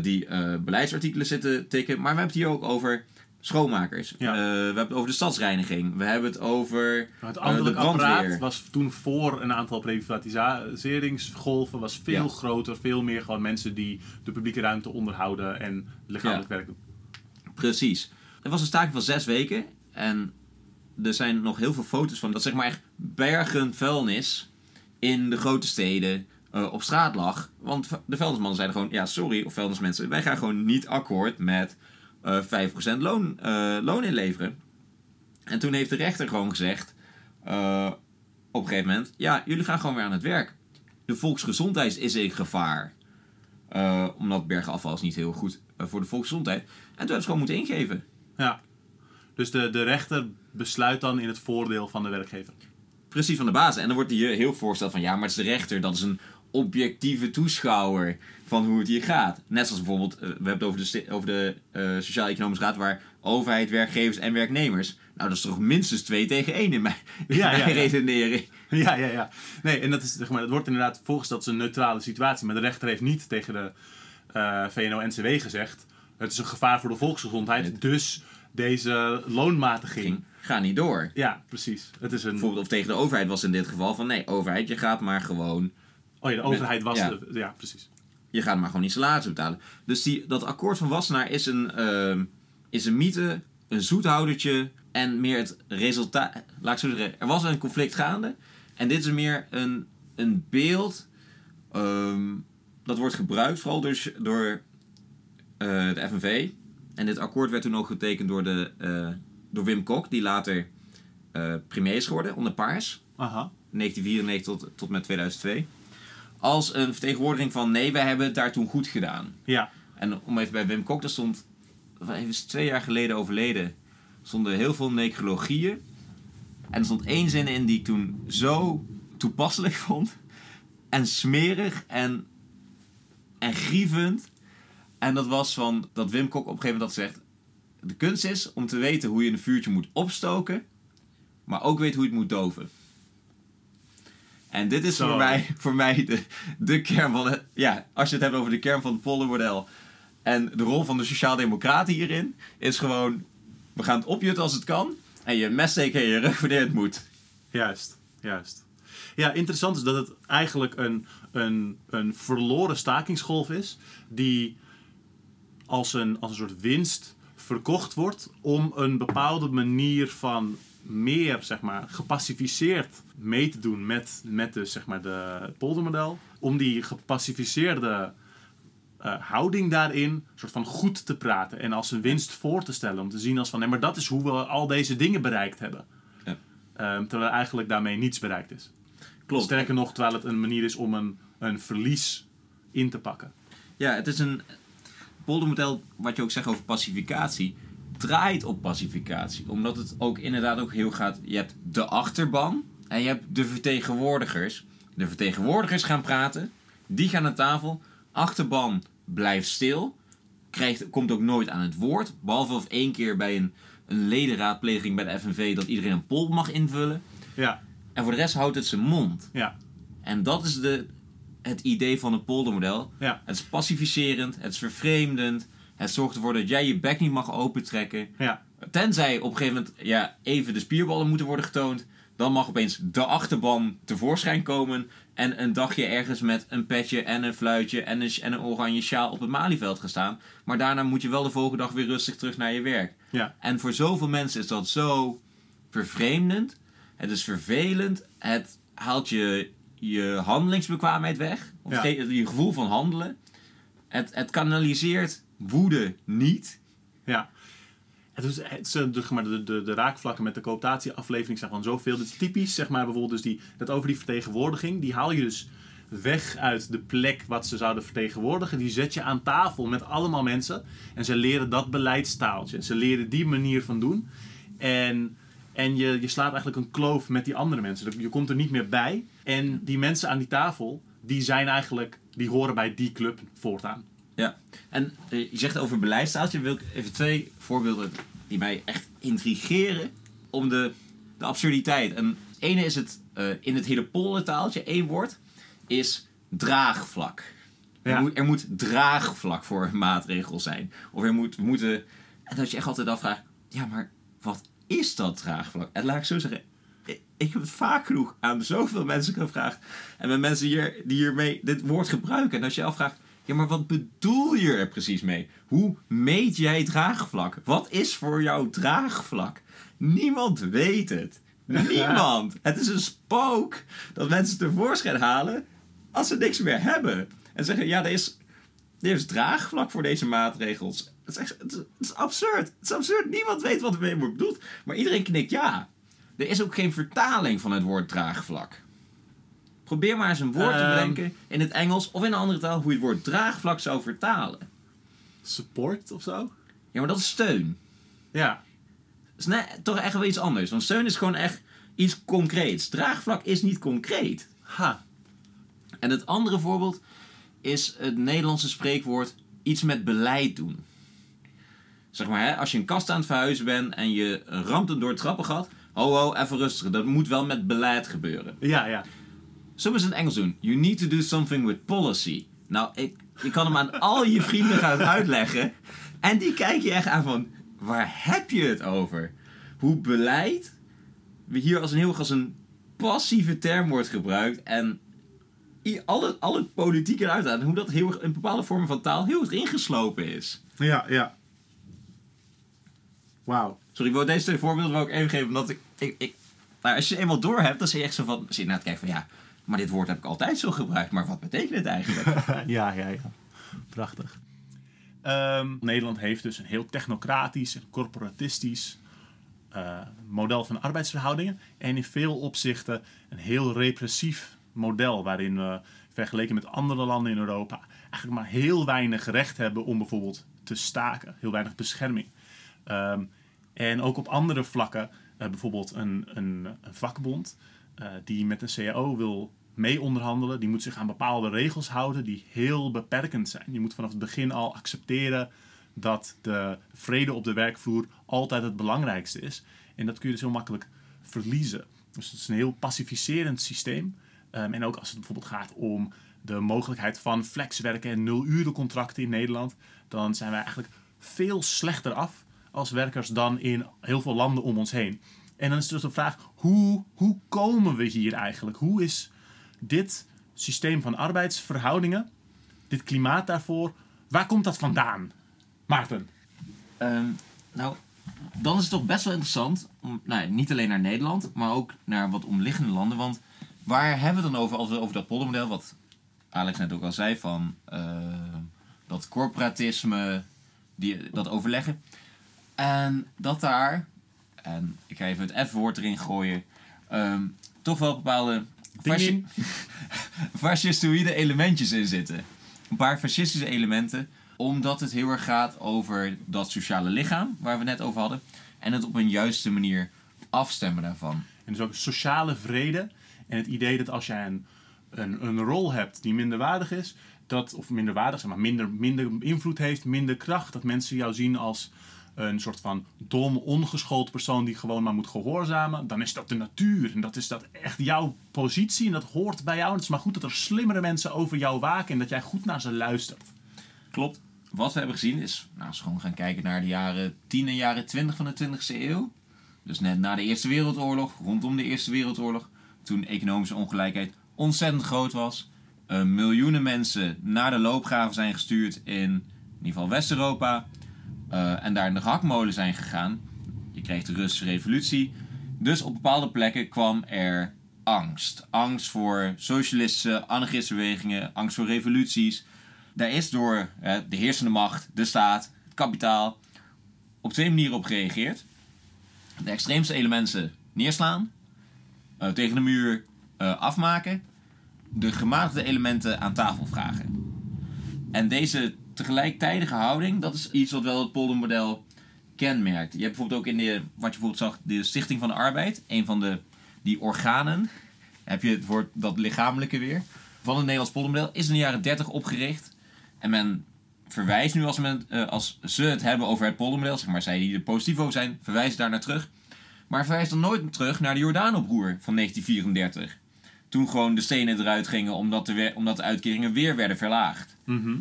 die eh, beleidsartikelen zit te tikken. Maar we hebben het hier ook over schoonmakers. Ja. Eh, we hebben het over de stadsreiniging. We hebben het over het eh, ambtelijk brandweer. apparaat was toen voor een aantal privatiseringsgolven was veel Ja. groter, veel meer gewoon mensen die de publieke ruimte onderhouden en lichamelijk werk doen. Precies. Er was een staking van zes weken. En er zijn nog heel veel foto's van dat zeg maar echt bergen vuilnis in de grote steden eh, op straat lag. Want de vuilnismannen zeiden gewoon, ja sorry, of vuilnismensen, wij gaan gewoon niet akkoord met eh 5% loon, eh, loon inleveren. En toen heeft de rechter gewoon gezegd, op een gegeven moment, ja, jullie gaan gewoon weer aan het werk. De volksgezondheid is in gevaar. Omdat bergenafval is niet heel goed voor de volksgezondheid. En toen hebben ze gewoon moeten ingeven. Ja. Dus de, de rechter besluit dan in het voordeel van de werkgever. Precies van de basis. En dan wordt hier heel voorgesteld van ja, maar het is de rechter, dat is een objectieve toeschouwer van hoe het hier gaat. Net zoals bijvoorbeeld, eh, we hebben het over de, over de eh, Sociaal-Economische Raad, waar overheid, werkgevers en werknemers. Nou, dat is toch minstens twee tegen één in mijn, Ja, ja, mijn ja. redenering. Ja, ja, ja. Nee, en dat is, zeg maar, het wordt inderdaad voorgesteld als een neutrale situatie. Maar de rechter heeft niet tegen de eh, VNO-NCW gezegd... het is een gevaar voor de volksgezondheid, Nee. dus deze loonmatiging... Ging, ga niet door. Ja, precies. Het is een... Bijvoorbeeld, of tegen de overheid was in dit geval van nee, overheid, je gaat maar gewoon Oh ja, de overheid was... Ja. de- ja precies. je gaat maar gewoon die salarissen betalen. Dus die, dat akkoord van Wassenaar is een, ehm, is een mythe, een zoethoudertje en meer het resultaat. Laat ik zo zeggen, er was een conflict gaande en dit is meer een, een beeld ehm, dat wordt gebruikt vooral dus door eh, de FNV. En dit akkoord werd toen ook getekend door, de, eh, door Wim Kok, die later eh, premier is geworden onder Paars. Aha. 1994 tot, tot met 2002. Als een vertegenwoordiging van nee, wij hebben het daar toen goed gedaan. Ja. En om even bij Wim Kok, daar stond, is twee jaar geleden overleden, stonden heel veel necrologieën. En er stond één zin in die ik toen zo toepasselijk vond. En smerig en, en grievend. En dat was van, dat Wim Kok op een gegeven moment had gezegd, de kunst is om te weten hoe je een vuurtje moet opstoken, maar ook weet hoe je het moet doven. En dit is Zo. voor mij, voor mij de, de kern van het. Ja, als je het hebt over de kern van het poldermodel. En de rol van de Sociaaldemocraten hierin is gewoon: we gaan het opjutten als het kan. En je mes steken in je rug wanneer het moet. Juist, juist. Ja, interessant is dat het eigenlijk een, een, een verloren stakingsgolf is, die als een, als een soort winst verkocht wordt om een bepaalde manier van meer, zeg maar, gepacificeerd mee te doen met, met dus, zeg maar, de, het poldermodel. Om die gepacificeerde eh, houding daarin soort van goed te praten en als een winst voor te stellen. Om te zien als van, nee, maar dat is hoe we al deze dingen bereikt hebben. Ja. Ehm, terwijl eigenlijk daarmee niets bereikt is. Klopt. Sterker nog, terwijl het een manier is om een, een verlies in te pakken. Ja, het is een poldermodel, wat je ook zegt over pacificatie, draait op pacificatie. Omdat het ook inderdaad ook heel gaat. Je hebt de achterban en je hebt de vertegenwoordigers. De vertegenwoordigers gaan praten, die gaan aan tafel. Achterban blijft stil, krijgt, komt ook nooit aan het woord. Behalve of één keer bij een, een ledenraadpleging bij de FNV dat iedereen een poll mag invullen. Ja, En voor de rest houdt het zijn mond. ja, En dat is de, het idee van het poldermodel. ja, Het is pacificerend, het is vervreemdend. Het zorgt ervoor dat jij je bek niet mag opentrekken. ja. Tenzij op een gegeven moment ja, even de spierballen moeten worden getoond. Dan mag opeens de achterban tevoorschijn komen. En een dagje ergens met een petje en een fluitje en een, en een oranje sjaal op het Malieveld gaan staan. Maar daarna moet je wel de volgende dag weer rustig terug naar je werk. ja. En voor zoveel mensen is dat zo vervreemdend. Het is vervelend. Het haalt je, je handelingsbekwaamheid weg. Of Ja. je gevoel van handelen. Het, het kanaliseert woede niet. Ja. Het is, het is, eh, maar, de, de, de raakvlakken met de cooptatieaflevering zijn gewoon zoveel. Dit is typisch, zeg maar, bijvoorbeeld dus die, dat over die vertegenwoordiging. Die haal je dus weg uit de plek wat ze zouden vertegenwoordigen. Die zet je aan tafel met allemaal mensen. En ze leren dat beleidstaaltje. Ze leren die manier van doen. En, en je, je slaat eigenlijk een kloof met die andere mensen. Je komt er niet meer bij. En die mensen aan die tafel, die zijn eigenlijk, die horen bij die club voortaan. Ja, en eh, je zegt over beleidstaaltje. Wil ik even twee voorbeelden die mij echt intrigeren om de, de absurditeit. En het ene is het eh, in het hele poldertaaltje, één woord, is draagvlak. Er, moet, er moet draagvlak voor een maatregel zijn. Of er moet, we moeten. En dat je echt altijd afvraagt: ja, maar wat is dat draagvlak? En laat ik zo zeggen. ik- heb het vaak genoeg aan zoveel mensen gevraagd. En met mensen hier, die hiermee dit woord gebruiken. En als je je afvraagt: ja, maar wat bedoel je er precies mee? Hoe meet jij draagvlak? Wat is voor jou draagvlak? Niemand weet het. Niemand. Het is een spook dat mensen tevoorschijn halen als ze niks meer hebben. En zeggen, ja, er is, er is draagvlak voor deze maatregels. Het is, echt, het, is, het is absurd. Het is absurd. Niemand weet wat ermee wordt bedoeld. Maar iedereen knikt ja. Er is ook geen vertaling van het woord draagvlak. Probeer maar eens een woord te Ehm. bedenken in het Engels of in een andere taal hoe je het woord draagvlak zou vertalen. Support of zo? Ja, maar dat is steun. Ja. Dat is net, toch echt wel iets anders. Want steun is gewoon echt iets concreets. Draagvlak is niet concreet. Ha. En het andere voorbeeld is het Nederlandse spreekwoord iets met beleid doen. Zeg maar, hè, als je een kast aan het verhuizen bent en je ramt het door het trappengat. Ho, ho, even rustig. Dat moet wel met beleid gebeuren. Ja, ja. Zullen we eens in het Engels doen? You need to do something with policy. Nou, ik, ik kan hem aan al je vrienden gaan uitleggen. En die kijken je echt aan van, waar heb je het over? Hoe beleid hier als een heel erg als een passieve term wordt gebruikt. En alle, alle politiek eruit aan. Hoe dat heel erg in bepaalde vormen van taal heel erg ingeslopen is. Ja, ja. Wauw. Sorry, ik wil deze twee voorbeelden wil ik even geven. Omdat ik, ik, ik nou, als je het eenmaal door hebt, dan zie je echt zo van, zie je naar het kijken van ja, maar dit woord heb ik altijd zo gebruikt. Maar wat betekent het eigenlijk? ja, ja, ja. Prachtig. Ehm, Nederland heeft dus een heel technocratisch en corporatistisch eh, model van arbeidsverhoudingen. En in veel opzichten een heel repressief model. Waarin we vergeleken met andere landen in Europa eigenlijk maar heel weinig recht hebben om bijvoorbeeld te staken. Heel weinig bescherming. Ehm, en ook op andere vlakken, eh, bijvoorbeeld een, een, een vakbond eh, die met een CAO wil mee onderhandelen, die moet zich aan bepaalde regels houden die heel beperkend zijn. Je moet vanaf het begin al accepteren dat de vrede op de werkvloer altijd het belangrijkste is. En dat kun je dus heel makkelijk verliezen. Dus het is een heel pacificerend systeem. Ehm, en ook als het bijvoorbeeld gaat om de mogelijkheid van flexwerken en nulurencontracten in Nederland, dan zijn wij eigenlijk veel slechter af als werkers dan in heel veel landen om ons heen. En dan is dus de vraag, hoe, hoe komen we hier eigenlijk? Hoe is dit systeem van arbeidsverhoudingen, dit klimaat daarvoor, waar komt dat vandaan? Maarten. Ehm, nou, dan is het toch best wel interessant, om, nou, niet alleen naar Nederland, maar ook naar wat omliggende landen. Want waar hebben we dan over als we over dat poldermodel, wat Alex net ook al zei, van eh, dat corporatisme, die, dat overleggen. En dat daar, en ik ga even het F-woord erin gooien, ehm, toch wel bepaalde fasci- fascistoïde elementjes in zitten. Een paar fascistische elementen, omdat het heel erg gaat over dat sociale lichaam, waar we net over hadden, en het op een juiste manier afstemmen daarvan. En dus ook sociale vrede. En het idee dat als jij een, een, een rol hebt die minder waardig is, dat, of minder waardig, zeg maar, minder, minder invloed heeft, minder kracht, dat mensen jou zien als een soort van dom, ongeschoold persoon die gewoon maar moet gehoorzamen, dan is dat de natuur. En dat is dat echt jouw positie en dat hoort bij jou. En het is maar goed dat er slimmere mensen over jou waken en dat jij goed naar ze luistert. Klopt. Wat we hebben gezien is, nou, als we gewoon gaan kijken naar de jaren 10 en jaren 20 van de 20e eeuw. Dus net na de Eerste Wereldoorlog, rondom de Eerste Wereldoorlog, toen economische ongelijkheid ontzettend groot was. eh, miljoenen mensen naar de loopgraven zijn gestuurd in, in ieder geval West-Europa. Eh, en daar in de gehaktmolen zijn gegaan. Je kreeg de Russische revolutie. Dus op bepaalde plekken kwam er angst. Angst voor socialistische, anarchistische bewegingen, angst voor revoluties. Daar is door de heersende macht, de staat, het kapitaal, op twee manieren op gereageerd. De extreemste elementen neerslaan, eh, tegen de muur eh, afmaken. de gematigde elementen aan tafel vragen. En deze tegelijkertijdige houding, dat is iets wat wel het poldermodel kenmerkt. Je hebt bijvoorbeeld ook in de, wat je bijvoorbeeld zag, de Stichting van de Arbeid, een van de die organen, heb je het woord dat lichamelijke weer, van het Nederlands poldermodel, is in de jaren 30 opgericht. En men verwijst nu als, men, eh, als ze het hebben over het poldermodel, zeg maar zij die er positief over zijn, verwijzen daar naar terug. Maar verwijst dan nooit terug naar de Jordaan-oproer van 1934. Toen gewoon de stenen eruit gingen omdat de, omdat de uitkeringen weer werden verlaagd. Mhm.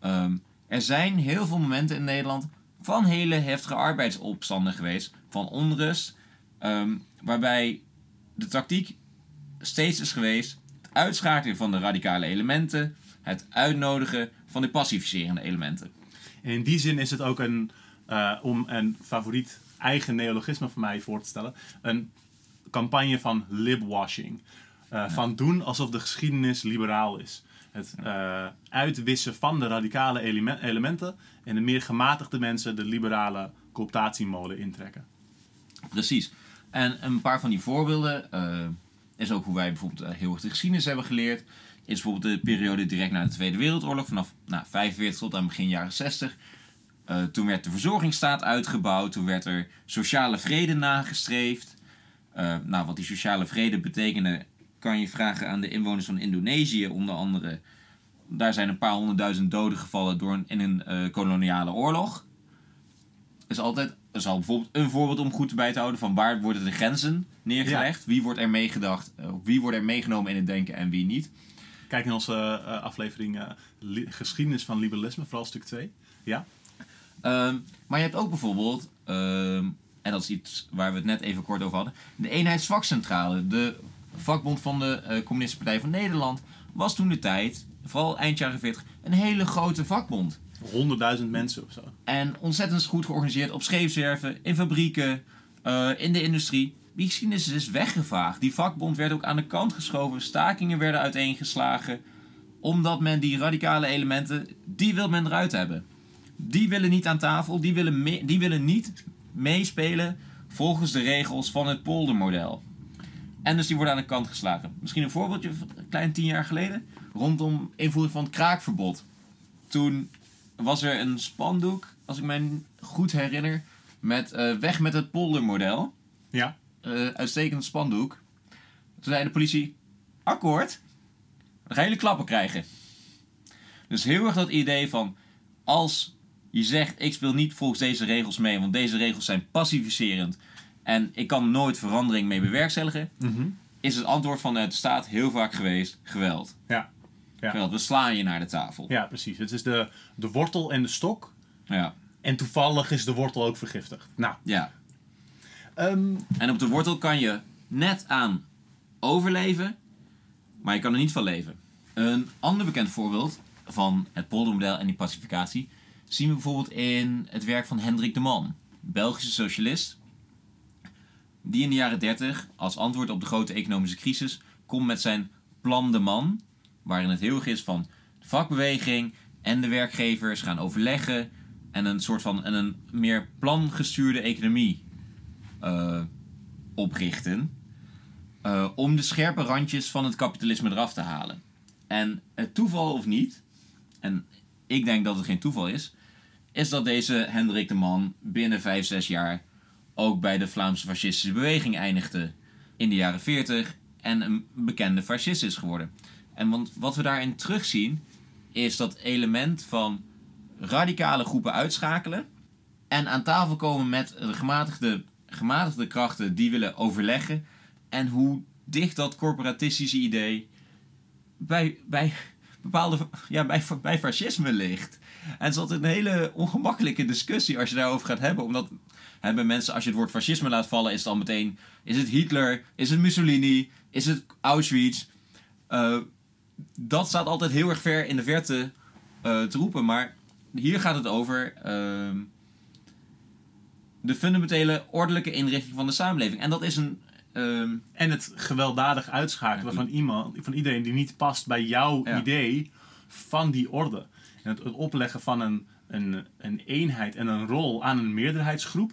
Ehm, er zijn heel veel momenten in Nederland van hele heftige arbeidsopstanden geweest, van onrust, ehm, waarbij de tactiek steeds is geweest het uitschakelen van de radicale elementen, het uitnodigen van de pacificerende elementen. En in die zin is het ook een, eh, om een favoriet eigen neologisme van mij voor te stellen, een campagne van libwashing. Eh, Van doen alsof de geschiedenis liberaal is. Het eh, uitwissen van de radicale eleme- elementen en de meer gematigde mensen de liberale cooptatiemolen intrekken. Precies. En een paar van die voorbeelden eh, is ook hoe wij bijvoorbeeld eh, heel erg de geschiedenis hebben geleerd. Is bijvoorbeeld de periode direct na de Tweede Wereldoorlog, vanaf nou, 45 tot aan begin jaren 60. Eh, toen werd de verzorgingsstaat uitgebouwd, toen werd er sociale vrede nagestreefd. Nou, wat die sociale vrede betekende, kan je vragen aan de inwoners van Indonesië, onder andere. Daar zijn een paar honderdduizend doden gevallen door een, in een eh, koloniale oorlog. Is altijd, is al bijvoorbeeld een voorbeeld om goed bij te houden van waar worden de grenzen neergelegd, wie wordt er meegedacht, eh, wie wordt er meegenomen in het denken en wie niet. Kijk in onze eh, aflevering Geschiedenis van Liberalisme, vooral stuk 2. Ja? Ehm, maar je hebt ook bijvoorbeeld, ehm, en dat is iets waar we het net even kort over hadden, de Eenheidsvakcentrale, de vakbond van de eh, Communistische Partij van Nederland, was toen de tijd, vooral eind jaren 40, een hele grote vakbond. 100.000 mensen of zo. En ontzettend goed georganiseerd op scheepswerven, in fabrieken, eh, in de industrie. Die geschiedenis is dus weggevaagd. Die vakbond werd ook aan de kant geschoven. Stakingen werden uiteengeslagen. Omdat men die radicale elementen, die wil men eruit hebben. Die willen niet aan tafel. Die willen, die willen niet meespelen volgens de regels van het poldermodel. En dus die worden aan de kant geslagen. Misschien een voorbeeldje van een klein tien jaar geleden. Rondom invoering van het kraakverbod. Toen was er een spandoek, als ik mij goed herinner, met eh, weg met het poldermodel. Ja. Eh uitstekend spandoek. Toen zei de politie, akkoord, dan ga je klappen krijgen. Dus heel erg dat idee van, als je zegt, ik speel niet volgens deze regels mee, want deze regels zijn pacificerend en ik kan nooit verandering mee bewerkstelligen, Mhm. is het antwoord van de staat heel vaak geweest, geweld. Ja. Ja. Geweld, we slaan je naar de tafel. ja, precies. Het is de, de wortel en de stok. Ja. En toevallig is de wortel ook vergiftigd. Nou, ja. ehm, En op de wortel kan je net aan overleven, maar je kan er niet van leven. Een ander bekend voorbeeld van het poldermodel en die pacificatie zien we bijvoorbeeld in het werk van Hendrik de Man, Belgische socialist, die in de jaren 30 als antwoord op de grote economische crisis komt met zijn Plan de Man, waarin het heel erg is van de vakbeweging en de werkgevers gaan overleggen en een soort van en een meer plangestuurde economie eh, oprichten. eh, om de scherpe randjes van het kapitalisme eraf te halen. En het toeval of niet, en ik denk dat het geen toeval is, is dat deze Hendrik de Man binnen 5, 6 jaar ook bij de Vlaamse fascistische beweging eindigde in de jaren 40 en een bekende fascist is geworden. En want wat we daarin terugzien is dat element van radicale groepen uitschakelen en aan tafel komen met de gematigde, gematigde krachten die willen overleggen en hoe dicht dat corporatistische idee bij, bij bepaalde ja, bij, bij fascisme ligt. En het is altijd een hele ongemakkelijke discussie als je daarover gaat hebben. Omdat hè, bij mensen, als je het woord fascisme laat vallen, is het al meteen: is het Hitler? Is het Mussolini? Is het Auschwitz? Eh, dat staat altijd heel erg ver in de verte eh, te roepen. Maar hier gaat het over ehm, de fundamentele ordelijke inrichting van de samenleving. En dat is een. ehm, en het gewelddadig uitschakelen van iemand, van iedereen die niet past bij jouw Ja. idee van die orde. En het, het opleggen van een, een, een eenheid en een rol aan een meerderheidsgroep.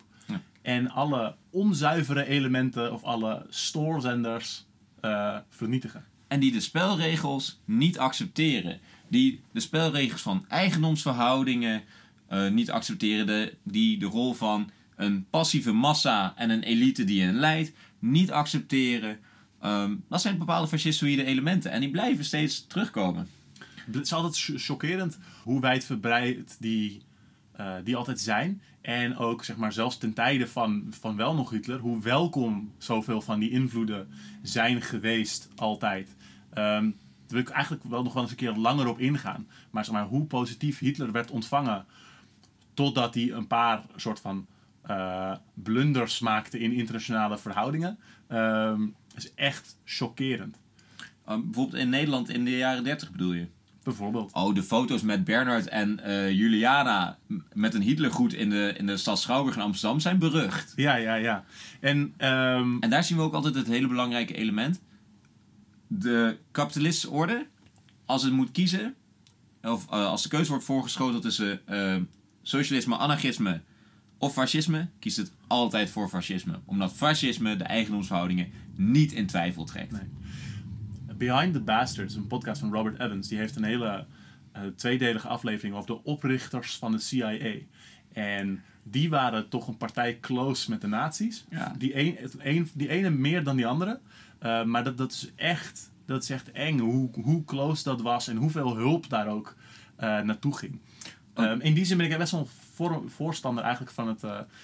En alle onzuivere elementen of alle stoorzenders eh, vernietigen. en die de spelregels niet accepteren. Die de spelregels van eigendomsverhoudingen eh, niet accepteren. De, die de rol van een passieve massa en een elite die hen leidt niet accepteren. Ehm, dat zijn bepaalde fascistoïde elementen en die blijven steeds terugkomen. Het is altijd ch- chockerend hoe wijdverbreid die, eh, die altijd zijn. En ook zeg maar, zelfs ten tijde van, van wel nog Hitler, hoe welkom zoveel van die invloeden zijn geweest altijd. Ehm, daar wil ik eigenlijk wel nog wel eens een keer langer op ingaan. Maar, zeg maar hoe positief Hitler werd ontvangen totdat hij een paar soort van eh, blunders maakte in internationale verhoudingen. ehm, is echt chockerend. Ehm, bijvoorbeeld in Nederland in de jaren 30 bedoel je? Bijvoorbeeld. Oh, de foto's met Bernard en eh, Juliana met een Hitlergroet in de, in de stad Schouwburg in Amsterdam zijn berucht. Ja, ja, ja. En ehm, En daar zien we ook altijd het hele belangrijke element. De kapitalistische orde, als het moet kiezen, of eh, als de keuze wordt voorgeschoten tussen eh, socialisme, anarchisme of fascisme, kiest het altijd voor fascisme. Omdat fascisme de eigendomsverhoudingen niet in twijfel trekt. Nee. Behind the Bastards, een podcast van Robert Evans, die heeft een hele eh, tweedelige aflevering over de oprichters van de CIA. En die waren toch een partij close met de nazi's. Ja. Die, een, het een, die ene meer dan die andere. Eh, maar dat, dat, is echt, dat is echt eng hoe, hoe close dat was en hoeveel hulp daar ook eh, naartoe ging. Oh. Ehm, in die zin ben ik best wel voor- voorstander eigenlijk van het,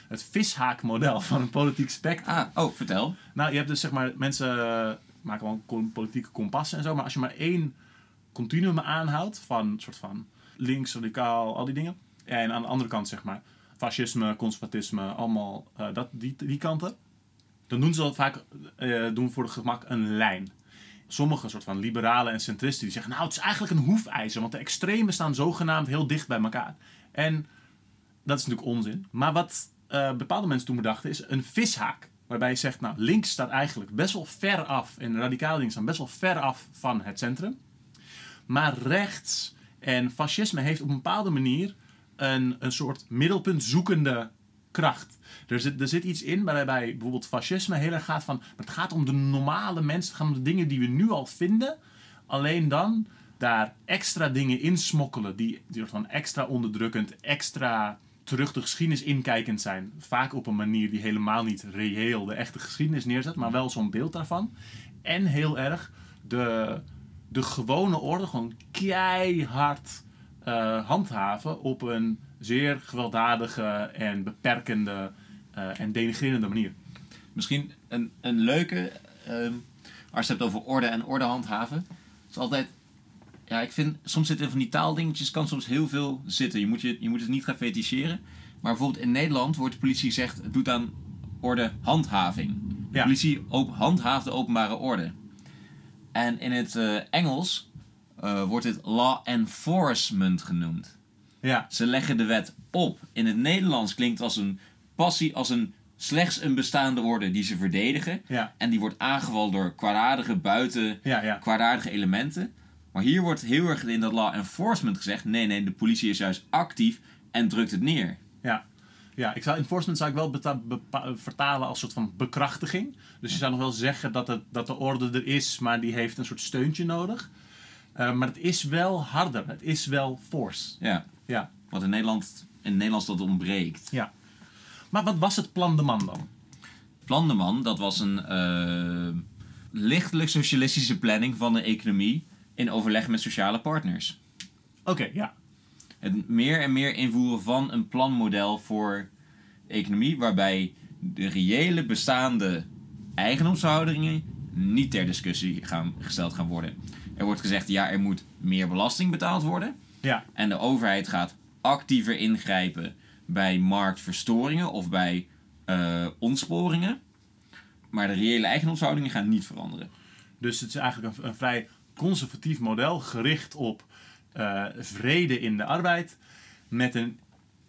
het vishaakmodel van een politiek spectrum. Ah, oh, vertel. Nou, je hebt dus zeg maar, mensen maken wel politieke kompassen en zo, maar als je maar één continuum aanhoudt van soort van links, radicaal, al die dingen. En aan de andere kant zeg maar fascisme, conservatisme, allemaal eh, dat, die, die kanten. Dan doen ze dat vaak eh, doen voor het gemak een lijn. Sommige soort van liberalen en centristen die zeggen, nou het is eigenlijk een hoefijzer, want de extremen staan zogenaamd heel dicht bij elkaar. En dat is natuurlijk onzin. Maar wat eh, bepaalde mensen toen bedachten is een vishaak. Waarbij je zegt, nou, links staat eigenlijk best wel ver af. En radicale dingen staan best wel ver af van het centrum. Maar rechts en fascisme heeft op een bepaalde manier een, een soort middelpunt zoekende kracht. Er zit, er zit iets in waarbij bijvoorbeeld fascisme heel erg gaat van... het gaat om de normale mensen, het gaat om de dingen die we nu al vinden. Alleen dan daar extra dingen in smokkelen die, die soort van extra onderdrukkend, extra terug de geschiedenis inkijkend zijn. Vaak op een manier die helemaal niet reëel de echte geschiedenis neerzet, maar wel zo'n beeld daarvan. En heel erg de, de gewone orde gewoon keihard eh, handhaven op een zeer gewelddadige en beperkende eh, en denigrerende manier. Misschien een, een leuke, ehm, als je het hebt over orde en orde handhaven. is altijd, ja, ik vind, soms zitten van die taaldingetjes, kan soms heel veel zitten. Je moet, je, je moet het niet gaan feticheren. Maar bijvoorbeeld in Nederland wordt de politie gezegd, het doet aan orde handhaving. De Ja. politie op, handhaaft de openbare orde. En in het eh, Engels eh, wordt het law enforcement genoemd. Ja, Ze leggen de wet op. In het Nederlands klinkt als een passie, als een slechts een bestaande orde die ze verdedigen. ja, En die wordt aangevallen door kwaadaardige buiten, ja, ja. kwaadaardige elementen. Maar hier wordt heel erg in dat law enforcement gezegd: nee, nee, de politie is juist actief en drukt het neer. Ja. Ja, ik zou enforcement zou ik wel vertalen als soort van bekrachtiging. Dus je zou nog wel zeggen dat, het, dat de orde er is, maar die heeft een soort steuntje nodig. Eh, maar het is wel harder. Het is wel force. Ja, Ja. wat in Nederland, in het Nederlands dat ontbreekt. ja. Maar wat was het plan de man dan? Plan de Man, dat was een eh, lichtelijk socialistische planning van de economie in overleg met sociale partners. Oké, ja. het meer en meer invoeren van een planmodel voor de economie, waarbij de reële bestaande eigendomsverhoudingen niet ter discussie gaan, gesteld gaan worden. Er wordt gezegd, ja, er moet meer belasting betaald worden. Ja, En de overheid gaat actiever ingrijpen bij marktverstoringen of bij eh, ontsporingen. Maar de reële eigendomsverhoudingen gaan niet veranderen. dus het is eigenlijk een, een vrij conservatief model gericht op eh, vrede in de arbeid. Met een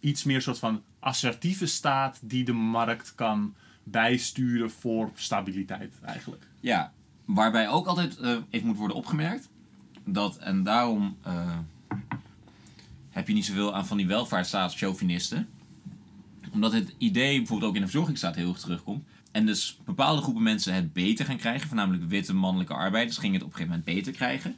iets meer soort van assertieve staat die de markt kan bijsturen voor stabiliteit eigenlijk. Ja, waarbij ook altijd eh, even moet worden opgemerkt dat, en daarom eh, heb je niet zoveel aan van die welvaartsstaatschauvinisten, omdat het idee bijvoorbeeld ook in de verzorgingsstaat heel erg terugkomt. En dus bepaalde groepen mensen het beter gaan krijgen, voornamelijk witte mannelijke arbeiders, gingen het op een gegeven moment beter krijgen.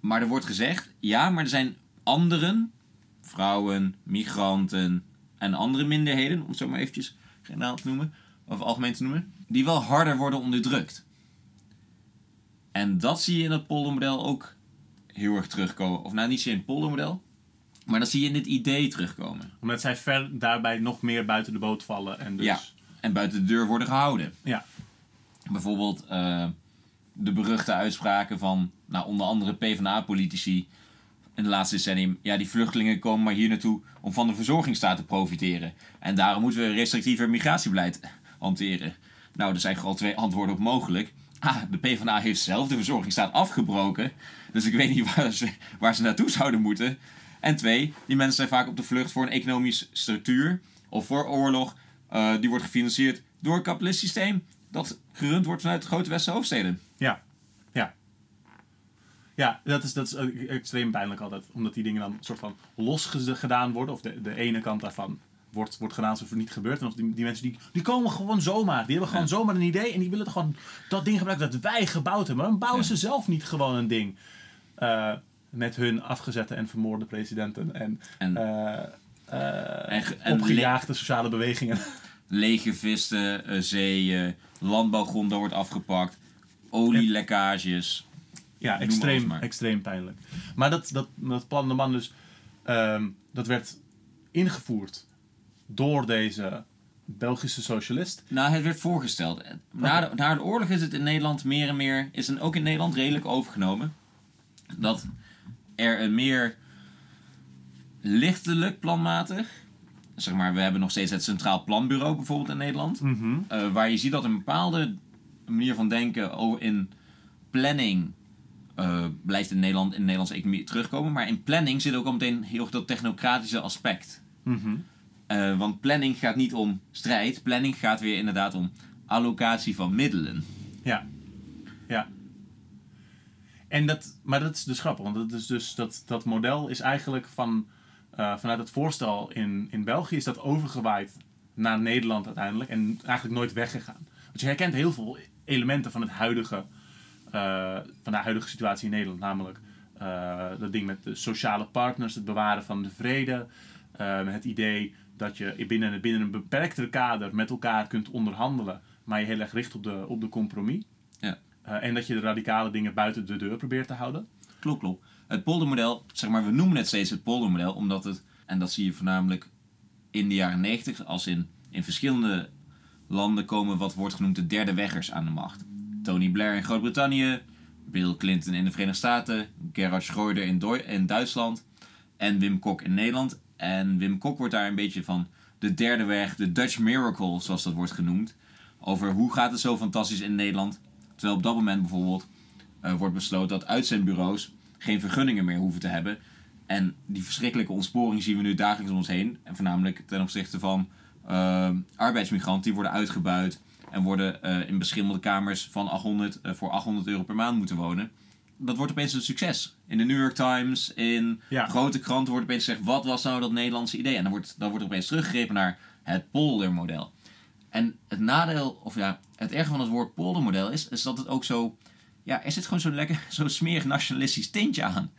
Maar er wordt gezegd, ja, maar er zijn anderen, vrouwen, migranten en andere minderheden, om het zo maar eventjes generaal te noemen, of algemeen te noemen, die wel harder worden onderdrukt. En dat zie je in het poldermodel ook heel erg terugkomen. Of nou, niet zozeer in het poldermodel, maar dat zie je in dit idee terugkomen. Omdat zij ver daarbij nog meer buiten de boot vallen. En dus, Ja. En buiten de deur worden gehouden. Ja. Bijvoorbeeld eh, de beruchte uitspraken van, nou, onder andere PvdA-politici in de laatste decennium. Ja, die vluchtelingen komen maar hier naartoe om van de verzorgingsstaat te profiteren. En daarom moeten we een restrictiever migratiebeleid hanteren. Nou, er zijn gewoon twee antwoorden op mogelijk. Ah, de PvdA heeft zelf de verzorgingsstaat afgebroken. Dus ik weet niet waar ze, waar ze naartoe zouden moeten. En twee, die mensen zijn vaak op de vlucht voor een economisch structuur of voor oorlog. Eh, die wordt gefinancierd door een kapitalistisch systeem dat gerund wordt vanuit de grote westerse hoofdsteden. Ja, ja. Ja, dat is, dat is extreem pijnlijk altijd. Omdat die dingen dan soort van los gedaan worden. Of de, de ene kant daarvan wordt, wordt gedaan alsof het niet gebeurt. En of die, die mensen die, die komen gewoon zomaar. Die hebben gewoon Ja. zomaar een idee. En die willen toch gewoon dat ding gebruiken dat wij gebouwd hebben. Maar dan bouwen Ja. ze zelf niet gewoon een ding. Eh, met hun afgezette en vermoorde presidenten. En, En, eh, en, ge- en opgejaagde sociale bewegingen. lege visten, eh, zeeën, landbouwgronden wordt afgepakt, olielekkages. Ja, extreem, extreem pijnlijk. Maar dat, dat, dat plan de man dus, ehm, dat werd ingevoerd door deze Belgische socialist. Nou, het werd voorgesteld. Na de, na de oorlog is het in Nederland meer en meer, is het ook in Nederland redelijk overgenomen. Dat er een meer lichtelijk planmatig, zeg maar, we hebben nog steeds het Centraal Planbureau bijvoorbeeld in Nederland. eh, waar je ziet dat een bepaalde manier van denken over in planning eh, blijft in, Nederland, in de Nederlandse economie terugkomen. Maar in planning zit ook al meteen heel erg dat technocratische aspect. Mhm. Eh, want planning gaat niet om strijd. Planning gaat weer inderdaad om allocatie van middelen. Ja. Ja. En dat, maar dat is dus grappig, want dat, is dus, dat, dat model is eigenlijk van, eh, vanuit het voorstel in, in België is dat overgewaaid naar Nederland uiteindelijk en eigenlijk nooit weggegaan. Want je herkent heel veel elementen van, het huidige, eh, van de huidige situatie in Nederland, namelijk eh, dat ding met de sociale partners, het bewaren van de vrede, het idee dat je binnen, binnen een beperkter kader met elkaar kunt onderhandelen, maar je heel erg richt op de, op de compromis. Ja. En dat je de radicale dingen buiten de deur probeert te houden. Klopt, klopt. Het poldermodel, zeg maar, we noemen het steeds het poldermodel, omdat het, en dat zie je voornamelijk in de jaren 90, als in, in verschillende landen komen wat wordt genoemd de derde weggers aan de macht. Tony Blair in Groot-Brittannië, Bill Clinton in de Verenigde Staten, Gerhard Schreuder in, Duitsland en Wim Kok in Nederland. En Wim Kok wordt daar een beetje van de derde weg, de Dutch Miracle, zoals dat wordt genoemd. Over hoe gaat het zo fantastisch in Nederland. Terwijl op dat moment bijvoorbeeld eh, wordt besloten dat uitzendbureaus geen vergunningen meer hoeven te hebben. En die verschrikkelijke ontsporing zien we nu dagelijks om ons heen. En voornamelijk ten opzichte van eh, arbeidsmigranten die worden uitgebuit. En worden eh, in beschimmelde kamers van 800, eh, voor 800 euro per maand moeten wonen. Dat wordt opeens een succes. In de New York Times, in Ja. grote kranten wordt opeens gezegd... wat was nou dat Nederlandse idee? En dan wordt, dan wordt er opeens teruggegrepen naar het poldermodel. En het nadeel, of ja, het erge van het woord poldermodel is... is dat het ook zo... Ja, er zit gewoon zo'n lekker, zo'n smerig nationalistisch tintje aan.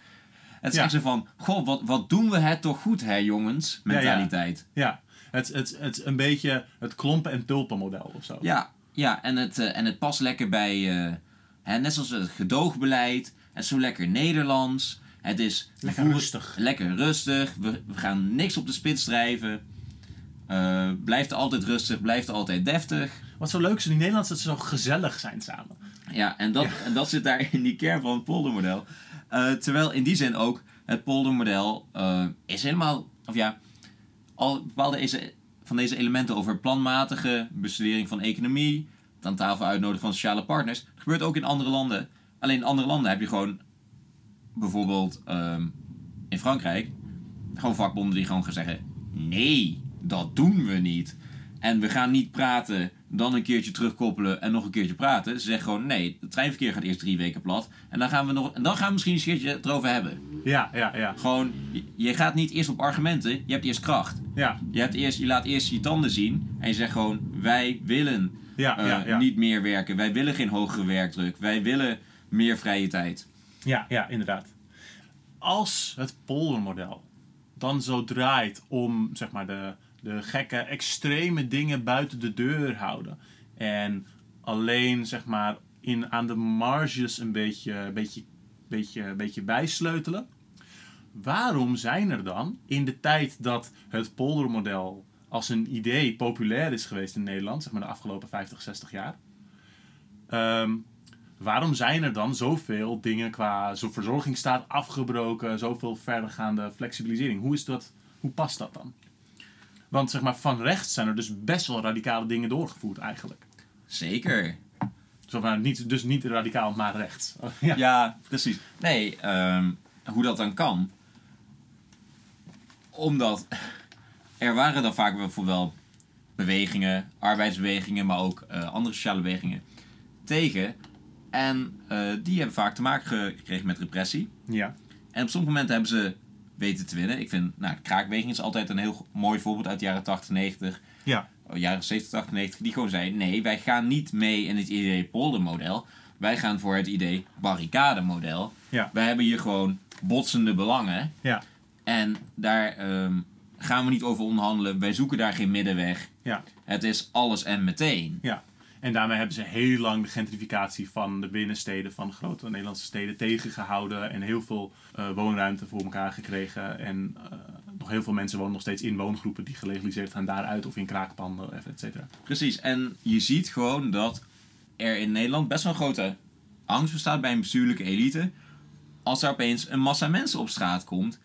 Het is Ja. echt zo van... Goh, wat, wat doen we het toch goed, hè jongens? Ja, ja. Mentaliteit. Ja, het, het, het is een beetje het klompen- en tulpen-model of zo. Ja, ja en, het, eh, en het past lekker bij, eh, hè, net zoals het gedoogbeleid. Het is zo lekker Nederlands. Het is Lekker rustig. Lekker rustig. We, we gaan niks op de spits drijven. Eh blijft altijd rustig, blijft altijd deftig. Wat zo leuk is in die Nederlanders, dat ze zo gezellig zijn samen. Ja, en dat, en dat zit daar in die kern van het poldermodel. Eh, terwijl in die zin ook het poldermodel eh, is helemaal, of ja, al bepaalde van deze elementen over planmatige bestudering van economie, aan tafel uitnodigen van sociale partners, dat gebeurt ook in andere landen. Alleen in andere landen heb je gewoon, bijvoorbeeld ehm, in Frankrijk, gewoon vakbonden die gewoon gaan zeggen: nee, dat doen we niet. En we gaan niet praten, dan een keertje terugkoppelen en nog een keertje praten. Ze zeggen gewoon: nee, het treinverkeer gaat eerst drie weken plat. En dan gaan we, nog, en dan gaan we misschien een keertje het erover hebben. Ja, ja, ja. Gewoon, je- je gaat niet eerst op argumenten, je hebt eerst kracht. Ja, Je, hebt eerst, je laat eerst je tanden zien en je zegt gewoon: wij willen ja, eh, ja, ja. niet meer werken, wij willen geen hogere werkdruk, wij willen meer vrije tijd. Ja, ja, inderdaad. Als het poldermodel dan zo draait om zeg maar, de, de gekke, extreme dingen buiten de deur houden. En alleen zeg maar, in, aan de marges een beetje, beetje, beetje, beetje bijsleutelen. Waarom zijn er dan in de tijd dat het poldermodel als een idee populair is geweest in Nederland, zeg maar de afgelopen 50, 60 jaar, ehm, waarom zijn er dan zoveel dingen qua zo verzorgingsstaat afgebroken, zoveel verdergaande flexibilisering? Hoe, is dat, hoe past dat dan? Want zeg maar, van rechts zijn er dus best wel radicale dingen doorgevoerd eigenlijk. Zeker. Zo van, niet, dus niet radicaal, maar rechts. ja. Ja, precies. Nee, ehm, hoe dat dan kan. Omdat er waren dan vaak bijvoorbeeld wel bewegingen, arbeidsbewegingen, maar ook eh, andere sociale bewegingen tegen. En eh, die hebben vaak te maken ge- gekregen met repressie. ja. En op sommige momenten hebben ze weten te winnen. Ik vind, nou, de kraakbeweging is altijd een heel mooi voorbeeld uit de jaren 80, 90 Ja. oh, jaren 70, 80, 90, die gewoon zei: nee, wij gaan niet mee in het idee poldermodel. Wij gaan voor het idee barricademodel. Ja. Wij hebben hier gewoon botsende belangen. Ja. En daar ehm, gaan we niet over onderhandelen. Wij zoeken daar geen middenweg. Ja. Het is alles en meteen. Ja. En daarmee hebben ze heel lang de gentrificatie van de binnensteden van grote Nederlandse steden tegengehouden. En heel veel eh, woonruimte voor elkaar gekregen. En eh, nog heel veel mensen wonen nog steeds in woongroepen die gelegaliseerd gaan daaruit. Of in kraakpanden, et cetera. Precies. En je ziet gewoon dat er in Nederland best wel een grote angst bestaat bij een bestuurlijke elite. Als er opeens een massa mensen op straat komt.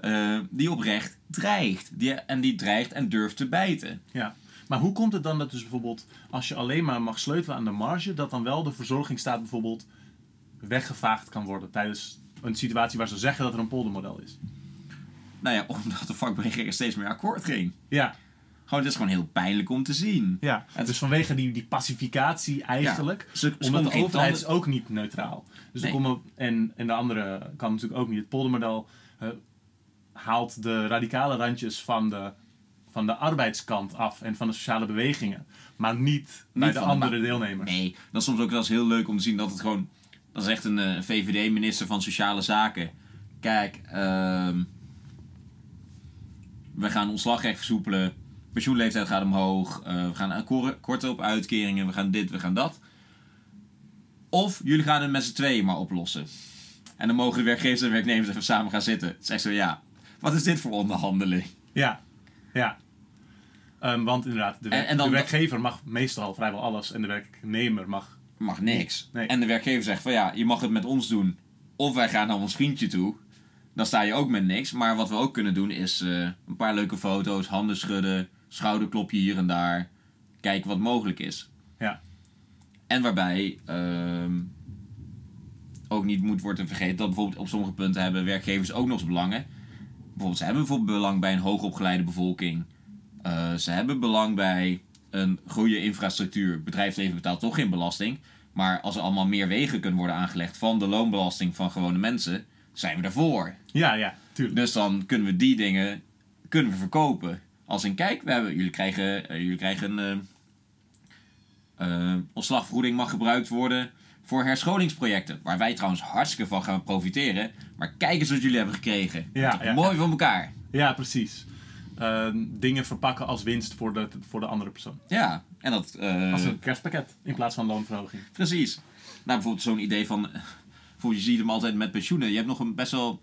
eh, die oprecht dreigt. Die, en die dreigt en durft te bijten. Ja. Maar hoe komt het dan dat dus bijvoorbeeld als je alleen maar mag sleutelen aan de marge, dat dan wel de verzorgingsstaat bijvoorbeeld weggevaagd kan worden tijdens een situatie waar ze zeggen dat er een poldermodel is? Nou ja, omdat de vakbeweging er steeds meer akkoord ging. Ja, Gewoon, het is gewoon heel pijnlijk om te zien. ja. Het- dus vanwege die, die pacificatie eigenlijk, Ze, ze omdat de overheid is ook niet neutraal. Dus Nee. komen, en, en de andere kan natuurlijk ook niet. Het poldermodel eh, haalt de radicale randjes van de, van de arbeidskant af en van de sociale bewegingen. Maar niet, bij de andere deelnemers. Nee, dat is soms ook wel eens heel leuk om te zien dat het gewoon... Dat is echt een eh, VVD-minister van Sociale Zaken. Kijk, ehm we gaan ontslagrecht versoepelen. Pensioenleeftijd gaat omhoog. eh, we gaan een kor- korten op uitkeringen. We gaan dit, we gaan dat. Of jullie gaan het met z'n tweeën maar oplossen. En dan mogen de werkgevers en werknemers even samen gaan zitten. Het is echt zo, ja, wat is dit voor onderhandeling? Ja, ja. Ehm, want inderdaad, de, werk- En- en dan- de werkgever mag meestal vrijwel alles en de werknemer mag. mag niks. Nee. En de werkgever zegt van ja, je mag het met ons doen. Of wij gaan naar ons vriendje toe. Dan sta je ook met niks. Maar wat we ook kunnen doen is eh, een paar leuke foto's, handen schudden, schouderklopje hier en daar. Kijken wat mogelijk is. Ja. En waarbij ehm, ook niet moet worden vergeten dat bijvoorbeeld op sommige punten hebben werkgevers ook nog eens belangen. Bijvoorbeeld, ze hebben bijvoorbeeld belang bij een hoogopgeleide bevolking. Eh, ze hebben belang bij een goede infrastructuur. Bedrijfsleven betaalt toch geen belasting. Maar als er allemaal meer wegen kunnen worden aangelegd van de loonbelasting van gewone mensen, zijn we daarvoor. Ja, ja, tuurlijk. Dus dan kunnen we die dingen kunnen we verkopen. Als in kijk, we hebben, jullie krijgen, eh, jullie krijgen een eh, ontslagvergoeding mag gebruikt worden voor herscholingsprojecten. Waar wij trouwens hartstikke van gaan profiteren. Maar kijk eens wat jullie hebben gekregen. Ja, ja, mooi van elkaar. Ja, precies. Ehm, dingen verpakken als winst voor de, voor de andere persoon. Ja, en dat... eh, Als een kerstpakket in plaats van loonverhoging. Precies. Nou, bijvoorbeeld zo'n idee van... Bijvoorbeeld, je ziet hem altijd met pensioenen. Je hebt nog een best wel...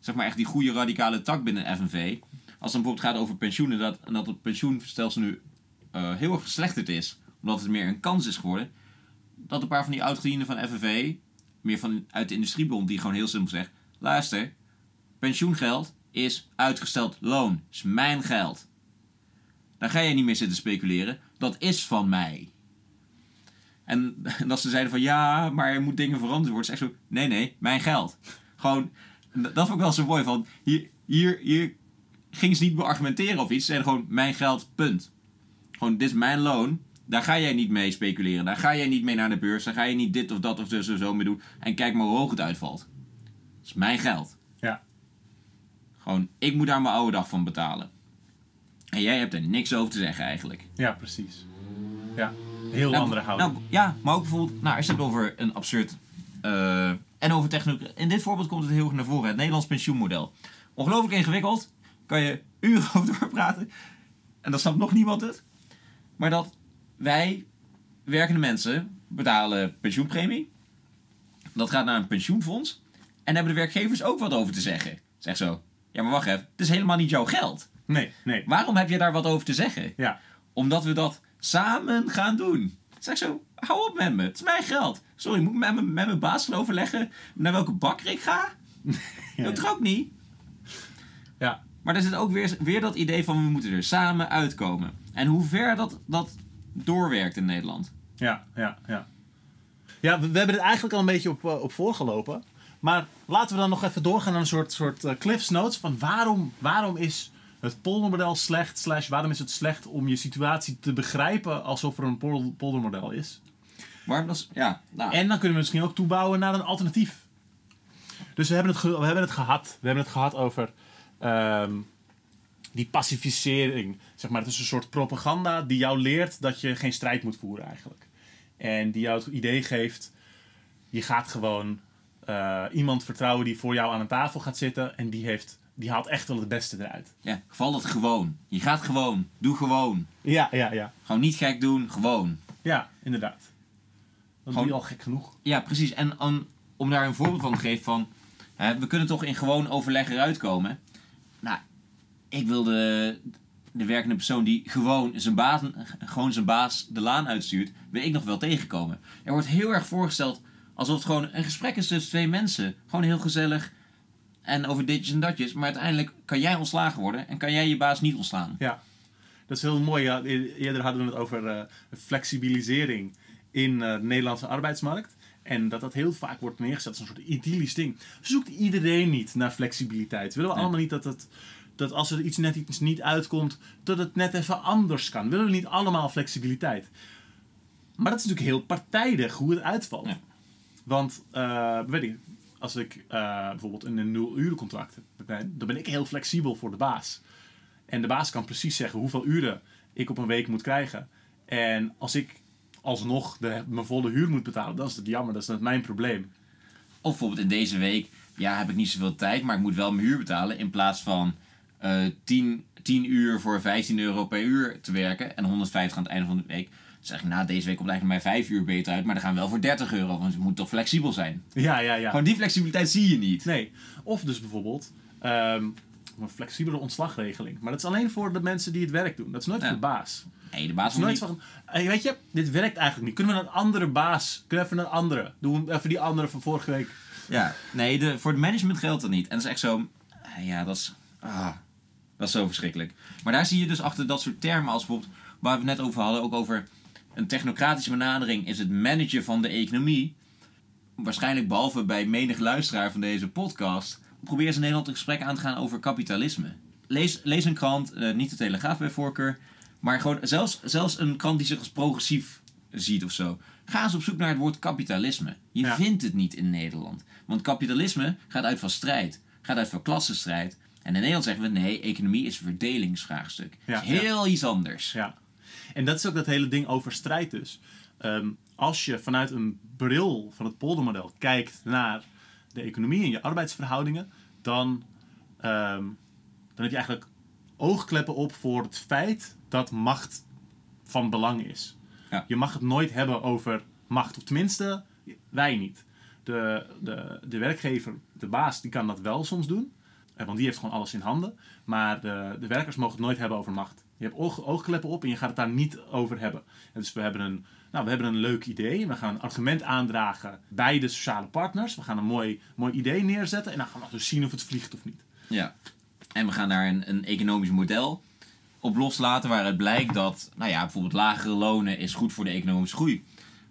Zeg maar echt die goede radicale tak binnen FNV. Als het bijvoorbeeld gaat over pensioenen... Dat, en dat het pensioenstelsel nu eh, heel erg verslechterd is. Omdat het meer een kans is geworden. Dat een paar van die oud-gedienden van FNV... Meer van, uit de industriebond die gewoon heel simpel zegt... Luister, pensioengeld is uitgesteld loon. is mijn geld. Daar ga je niet meer zitten speculeren. Dat is van mij. En, en dat ze zeiden van ja, maar er moet dingen veranderd worden. Is echt zo, nee, nee, mijn geld. Gewoon, dat vond ik wel zo mooi van, hier, hier, hier ging ze niet beargumenteren of iets. Ze zeiden gewoon, mijn geld, punt. Gewoon, dit is mijn loon. Daar ga jij niet mee speculeren. Daar ga jij niet mee naar de beurs. Daar ga je niet dit of dat of of zo mee doen. En kijk maar hoe hoog het uitvalt. Het is mijn geld. Gewoon, ik moet daar mijn oude dag van betalen. En jij hebt er niks over te zeggen eigenlijk. Ja, precies. Ja, heel Nou, andere houding. Nou, ja, maar ook bijvoorbeeld, nou, als je het over een absurd. eh, en over technologie. In dit voorbeeld komt het heel erg naar voren: het Nederlands pensioenmodel. Ongelooflijk ingewikkeld. Kan je uren over doorpraten. En dat snapt nog niemand het. Maar dat wij, werkende mensen, betalen pensioenpremie. Dat gaat naar een pensioenfonds. En hebben de werkgevers ook wat over te zeggen. Zeg zo. Ja, maar wacht even. Het is helemaal niet jouw geld. nee, nee. Waarom heb je daar wat over te zeggen? Ja, Omdat we dat samen gaan doen. Zeg zo, hou op met me. Het is mijn geld. Sorry, moet ik met, mijn- met mijn baas gaan overleggen naar welke bakker ik ga? ja, Dat ook niet. ja. Maar er zit ook weer, weer dat idee van we moeten er samen uitkomen. En hoe ver dat, dat doorwerkt in Nederland. Ja, ja, ja. Ja, we, we hebben er eigenlijk al een beetje op, eh, op voorgelopen. Maar laten we dan nog even doorgaan naar een soort, soort eh, cliffs notes van waarom, waarom is het poldermodel slecht, slash waarom is het slecht om je situatie te begrijpen alsof er een pol- poldermodel is. Maar dat is, ja, nou, En dan kunnen we misschien ook toebouwen naar een alternatief. Dus we hebben het, we hebben het gehad. We hebben het gehad over ehm, die pacificering. Zeg maar, het is een soort propaganda die jou leert dat je geen strijd moet voeren eigenlijk. En die jou het idee geeft, je gaat gewoon eh, iemand vertrouwen die voor jou aan een tafel gaat zitten. En die, heeft, die haalt echt wel het beste eruit. ja, val dat gewoon. Je gaat gewoon. Doe gewoon. Ja, ja, ja. Gewoon niet gek doen, gewoon. Ja, inderdaad. Dan Gewoon- doe je al gek genoeg. Ja, precies. En om, om daar een voorbeeld van te geven van... Hè, we kunnen toch in gewoon overleg eruit komen. Nou, ik wil de, de werkende persoon die gewoon zijn, baas, gewoon zijn baas de laan uitstuurt... wil ik nog wel tegenkomen. Er wordt heel erg voorgesteld alsof het gewoon een gesprek is tussen twee mensen. Gewoon heel gezellig en over ditjes en datjes. Maar uiteindelijk kan jij ontslagen worden en kan jij je baas niet ontslaan. Ja, dat is heel mooi. Ja. E- Eerder hadden we het over eh, flexibilisering in eh, de Nederlandse arbeidsmarkt. En dat dat heel vaak wordt neergezet als een soort idyllisch ding. Zoekt iedereen niet naar flexibiliteit. Willen we Nee. allemaal niet dat, het, dat als er iets net iets niet uitkomt, dat het net even anders kan? Willen we niet allemaal flexibiliteit? Maar dat is natuurlijk heel partijdig hoe het uitvalt. Ja. Want, eh, weet ik, als ik eh, bijvoorbeeld een nul-urencontract ben, dan ben ik heel flexibel voor de baas. En de baas kan precies zeggen hoeveel uren ik op een week moet krijgen. En als ik alsnog de, mijn volle huur moet betalen, dan is het jammer, dat is net mijn probleem. Of bijvoorbeeld in deze week, ja, heb ik niet zoveel tijd, maar ik moet wel mijn huur betalen. In plaats van eh 10, 10 uur voor 15 euro per uur te werken en 150 aan het einde van de week. Zeg ik, nou, deze week komt eigenlijk mijn 5 uur beter uit, maar dan gaan we wel voor 30 euro, want we moeten toch flexibel zijn. Ja, ja, ja. Gewoon die flexibiliteit zie je niet. Nee. Of dus bijvoorbeeld ehm, een flexibele ontslagregeling. Maar dat is alleen voor de mensen die het werk doen. Dat is nooit Ja. voor de baas. Nee, de baas is moet nooit niet... van, hey, weet je, dit werkt eigenlijk niet. Kunnen we een andere baas? Kunnen we even een andere? Doen we even die andere van vorige week. Ja, nee, de, voor het management geldt dat niet. En dat is echt zo... eh, Ja, dat is... Ah, dat is zo verschrikkelijk. Maar daar zie je dus achter dat soort termen als bijvoorbeeld... Waar we het net over hadden, ook over een technocratische benadering... is het managen van de economie. Waarschijnlijk behalve bij menig luisteraar van deze podcast... proberen ze in Nederland een gesprek aan te gaan over kapitalisme. Lees, lees een krant, eh, niet de Telegraaf bij voorkeur... maar gewoon zelfs, zelfs een krant die zich als progressief ziet of zo. Ga eens op zoek naar het woord kapitalisme. Je Ja. vindt het niet in Nederland. Want kapitalisme gaat uit van strijd. Gaat uit van klassenstrijd. En in Nederland zeggen we nee, economie is een verdelingsvraagstuk. Ja, is heel iets anders. Ja. En dat is ook dat hele ding over strijd dus. Ehm, als je vanuit een bril van het poldermodel kijkt naar de economie en je arbeidsverhoudingen, dan, ehm, dan heb je eigenlijk oogkleppen op voor het feit dat macht van belang is. Ja. Je mag het nooit hebben over macht, of tenminste wij niet. De, de, de werkgever, de baas, die kan dat wel soms doen. Eh, Want die heeft gewoon alles in handen. Maar de, de werkers mogen het nooit hebben over macht. Je hebt oog, oogkleppen op en je gaat het daar niet over hebben. En dus we hebben, een, nou, we hebben een leuk idee. We gaan een argument aandragen bij de sociale partners. We gaan een mooi, mooi idee neerzetten. En dan gaan we dus zien of het vliegt of niet. Ja. En we gaan daar een, een economisch model op loslaten waaruit blijkt dat, nou ja, bijvoorbeeld lagere lonen is goed voor de economische groei.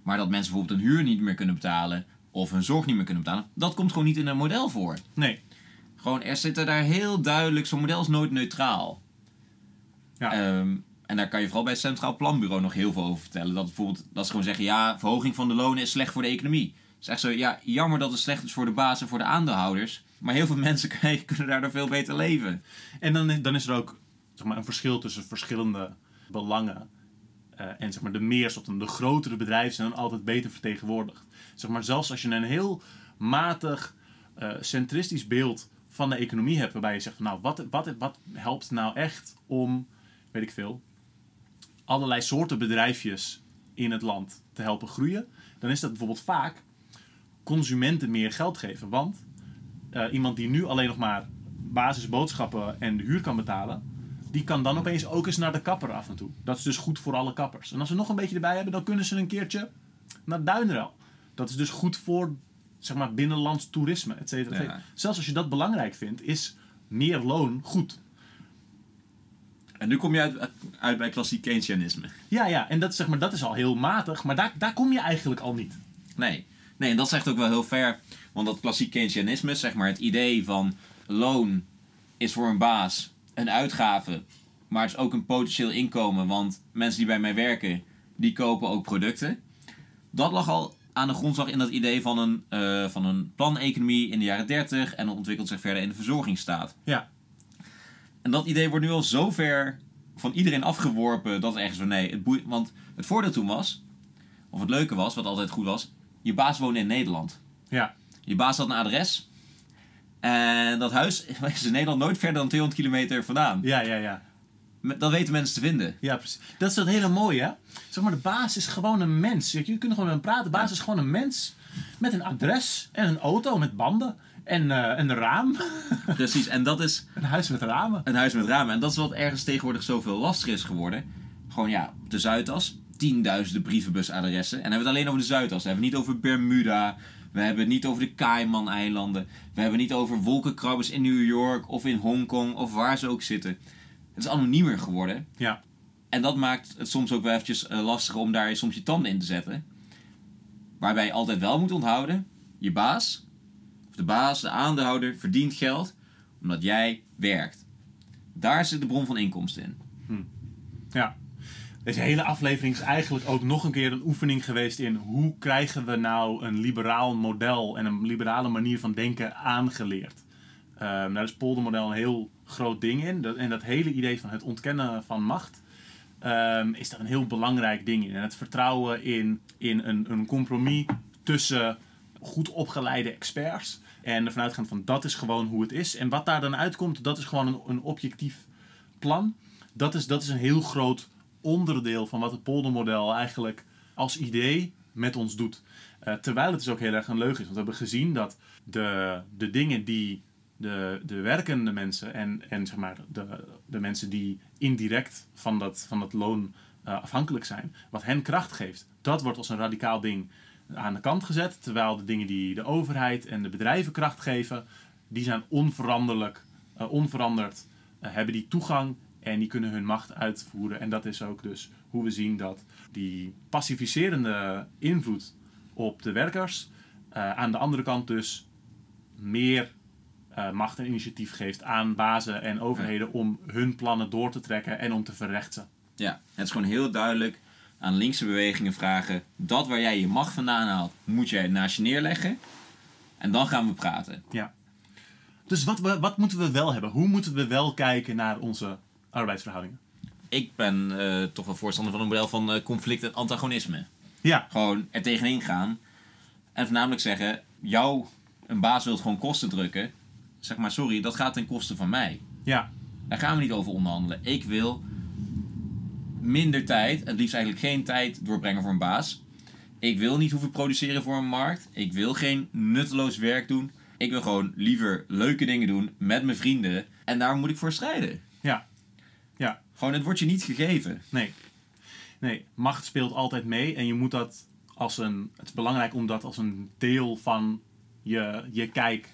Maar dat mensen bijvoorbeeld een huur niet meer kunnen betalen of hun zorg niet meer kunnen betalen, dat komt gewoon niet in een model voor. Nee. Gewoon, er zitten daar heel duidelijk, zo'n model is nooit neutraal. Ja. Ehm, en daar kan je vooral bij het Centraal Planbureau nog heel veel over vertellen. Dat bijvoorbeeld, dat ze gewoon zeggen, ja, verhoging van de lonen is slecht voor de economie. Het is echt zo, ja, jammer dat het slecht is voor de baas en voor de aandeelhouders. Maar heel veel mensen kunnen daardoor veel beter leven. En dan, dan is er ook zeg maar, een verschil tussen verschillende belangen. Eh, en zeg maar, de meersoorten, de grotere bedrijven zijn dan altijd beter vertegenwoordigd. Zeg maar, zelfs als je een heel matig, eh, centristisch beeld van de economie hebt, waarbij je zegt van nou, wat, wat, wat helpt nou echt om, weet ik veel, allerlei soorten bedrijfjes in het land te helpen groeien, dan is dat bijvoorbeeld vaak consumenten meer geld geven. Want eh, iemand die nu alleen nog maar basisboodschappen en de huur kan betalen, die kan dan opeens ook eens naar de kapper af en toe. Dat is dus goed voor alle kappers. En als ze nog een beetje erbij hebben, dan kunnen ze een keertje naar Duinrel. Dat is dus goed voor zeg maar, binnenlands toerisme, et cetera, et cetera. Ja. Zelfs als je dat belangrijk vindt, is meer loon goed. En nu kom je uit, uit bij klassiek Keynesianisme. Ja, ja, en dat, is, zeg maar, dat is al heel matig, maar daar, daar kom je eigenlijk al niet. Nee. Nee, en dat zegt ook wel heel ver. Want dat klassiek Keynesianisme, zeg maar het idee van loon is voor een baas een uitgave, maar het is ook een potentieel inkomen, want mensen die bij mij werken, die kopen ook producten. Dat lag al aan de grondslag in dat idee van een, eh, van een planeconomie in de jaren 30 en ontwikkelt zich verder in de verzorgingsstaat. Ja, En dat idee wordt nu al zo ver van iedereen afgeworpen dat er ergens van nee, het boeit. Want het voordeel toen was, of het leuke was, wat altijd goed was, je baas woonde in Nederland. ja, Je baas had een adres. En dat huis is in Nederland nooit verder dan 200 kilometer vandaan. ja, ja, ja. Dat weten mensen te vinden. Ja, precies. Dat is dat hele mooie, hè? Zeg maar, de baas is gewoon een mens. Je kunt gewoon met hem praten. De baas is gewoon een mens met een adres en een auto met banden en eh, een raam. Precies, en dat is een huis met ramen. een huis met ramen. En dat is wat ergens tegenwoordig zoveel lastiger is geworden. Gewoon ja, de Zuidas, tienduizenden brievenbusadressen. En dan hebben we het alleen over de Zuidas. We hebben het niet over Bermuda. We hebben het niet over de Cayman-eilanden. We hebben het niet over wolkenkrabbers in New York of in Hongkong of waar ze ook zitten. Het is anoniemer geworden. Ja, En dat maakt het soms ook wel eventjes eh, lastiger om daar soms je tanden in te zetten. Waarbij je altijd wel moet onthouden, je baas, de baas, de aandeelhouder, verdient geld omdat jij werkt. Daar zit de bron van inkomsten in. ja. Deze hele aflevering is eigenlijk ook nog een keer een oefening geweest in hoe krijgen we nou een liberaal model en een liberale manier van denken aangeleerd. Ehm daar is poldermodel een heel groot ding in. Dat, en dat hele idee van het ontkennen van macht ehm, is daar een heel belangrijk ding in. En het vertrouwen in, in een, een compromis tussen goed opgeleide experts. En ervan uitgaan van dat is gewoon hoe het is. En wat daar dan uitkomt, dat is gewoon een, een objectief plan. Dat is, dat is een heel groot onderdeel van wat het poldermodel eigenlijk als idee met ons doet. Eh, terwijl het dus ook heel erg een leugen is. Want we hebben gezien dat de, de dingen die de, de werkende mensen en, en zeg maar de, de mensen die indirect van dat, van dat loon eh, afhankelijk zijn, wat hen kracht geeft, dat wordt als een radicaal ding aan de kant gezet. Terwijl de dingen die de overheid en de bedrijven kracht geven, die zijn onveranderlijk, eh, onveranderd, eh, hebben die toegang en die kunnen hun macht uitvoeren. En dat is ook dus hoe we zien dat die pacificerende invloed op de werkers eh, aan de andere kant dus meer macht en initiatief geeft aan bazen en overheden om hun plannen door te trekken en om te verrechten. Ja, het is gewoon heel duidelijk aan linkse bewegingen vragen. Dat waar jij je macht vandaan haalt, moet jij naast je neerleggen. En dan gaan we praten. Ja. Dus wat, we- wat moeten we wel hebben? Hoe moeten we wel kijken naar onze arbeidsverhoudingen? Ik ben eh, toch wel voorstander van een model van eh, conflict en antagonisme. Ja, Gewoon er tegenin gaan. En voornamelijk zeggen, jou, een baas wilt gewoon kosten drukken. Zeg maar, sorry, dat gaat ten koste van mij. ja, Daar gaan we niet over onderhandelen. Ik wil minder tijd, het liefst eigenlijk geen tijd doorbrengen voor een baas. Ik wil niet hoeven produceren voor een markt. Ik wil geen nutteloos werk doen. Ik wil gewoon liever leuke dingen doen met mijn vrienden. En daar moet ik voor strijden. ja, ja. Gewoon, het wordt je niet gegeven. Nee. Nee, macht speelt altijd mee en je moet dat als een. Het is belangrijk om dat als een deel van je, je kijk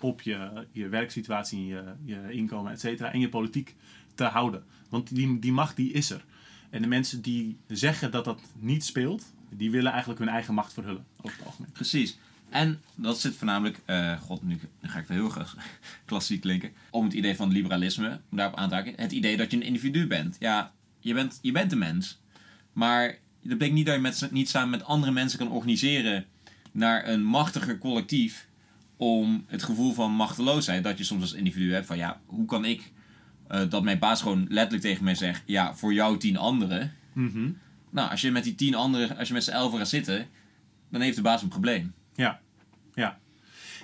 op je, je werksituatie, je, je inkomen, et cetera, en je politiek te houden. Want die, die macht die is er. En de mensen die zeggen dat dat niet speelt, die willen eigenlijk hun eigen macht verhullen, over het algemeen. Precies. En dat zit voornamelijk, eh, god, nu ga ik wel heel erg klassiek klinken, om het idee van liberalisme, om daarop aan te haken. Het idee dat je een individu bent. Ja, je bent, je bent een mens. Maar dat betekent niet dat je met, niet samen met andere mensen kan organiseren naar een machtiger collectief om het gevoel van machteloosheid dat je soms als individu hebt van ja, hoe kan ik eh, dat mijn baas gewoon letterlijk tegen mij zegt, ja, voor jou tien anderen. Mhm. Nou, als je met die tien anderen, als je met z'n elf gaat zitten, dan heeft de baas een probleem. Ja, ja.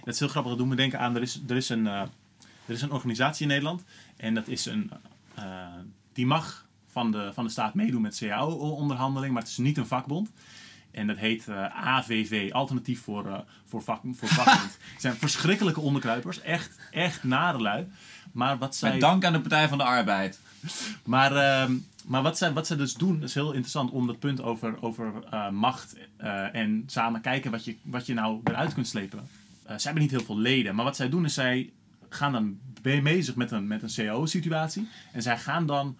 Dat is heel grappig. Dat doet me denken aan, er is, er is, een, eh, er is een organisatie in Nederland. En dat is een, eh, die mag van de, van de staat meedoen met CAO-onderhandeling, maar het is niet een vakbond. En dat heet AVV, alternatief voor, voor, vak, voor vakbond. het zijn verschrikkelijke onderkruipers, echt, echt. Maar wat zij... Met dank aan de Partij van de Arbeid. Maar, ehm, maar wat, zij, wat zij dus doen, is heel interessant om dat punt over, over eh, macht eh, en samen kijken wat je, wat je nou eruit kunt slepen. Eh, zij hebben niet heel veel leden, maar wat zij doen is zij gaan dan be- bezig met een, met een CAO-situatie. En zij gaan dan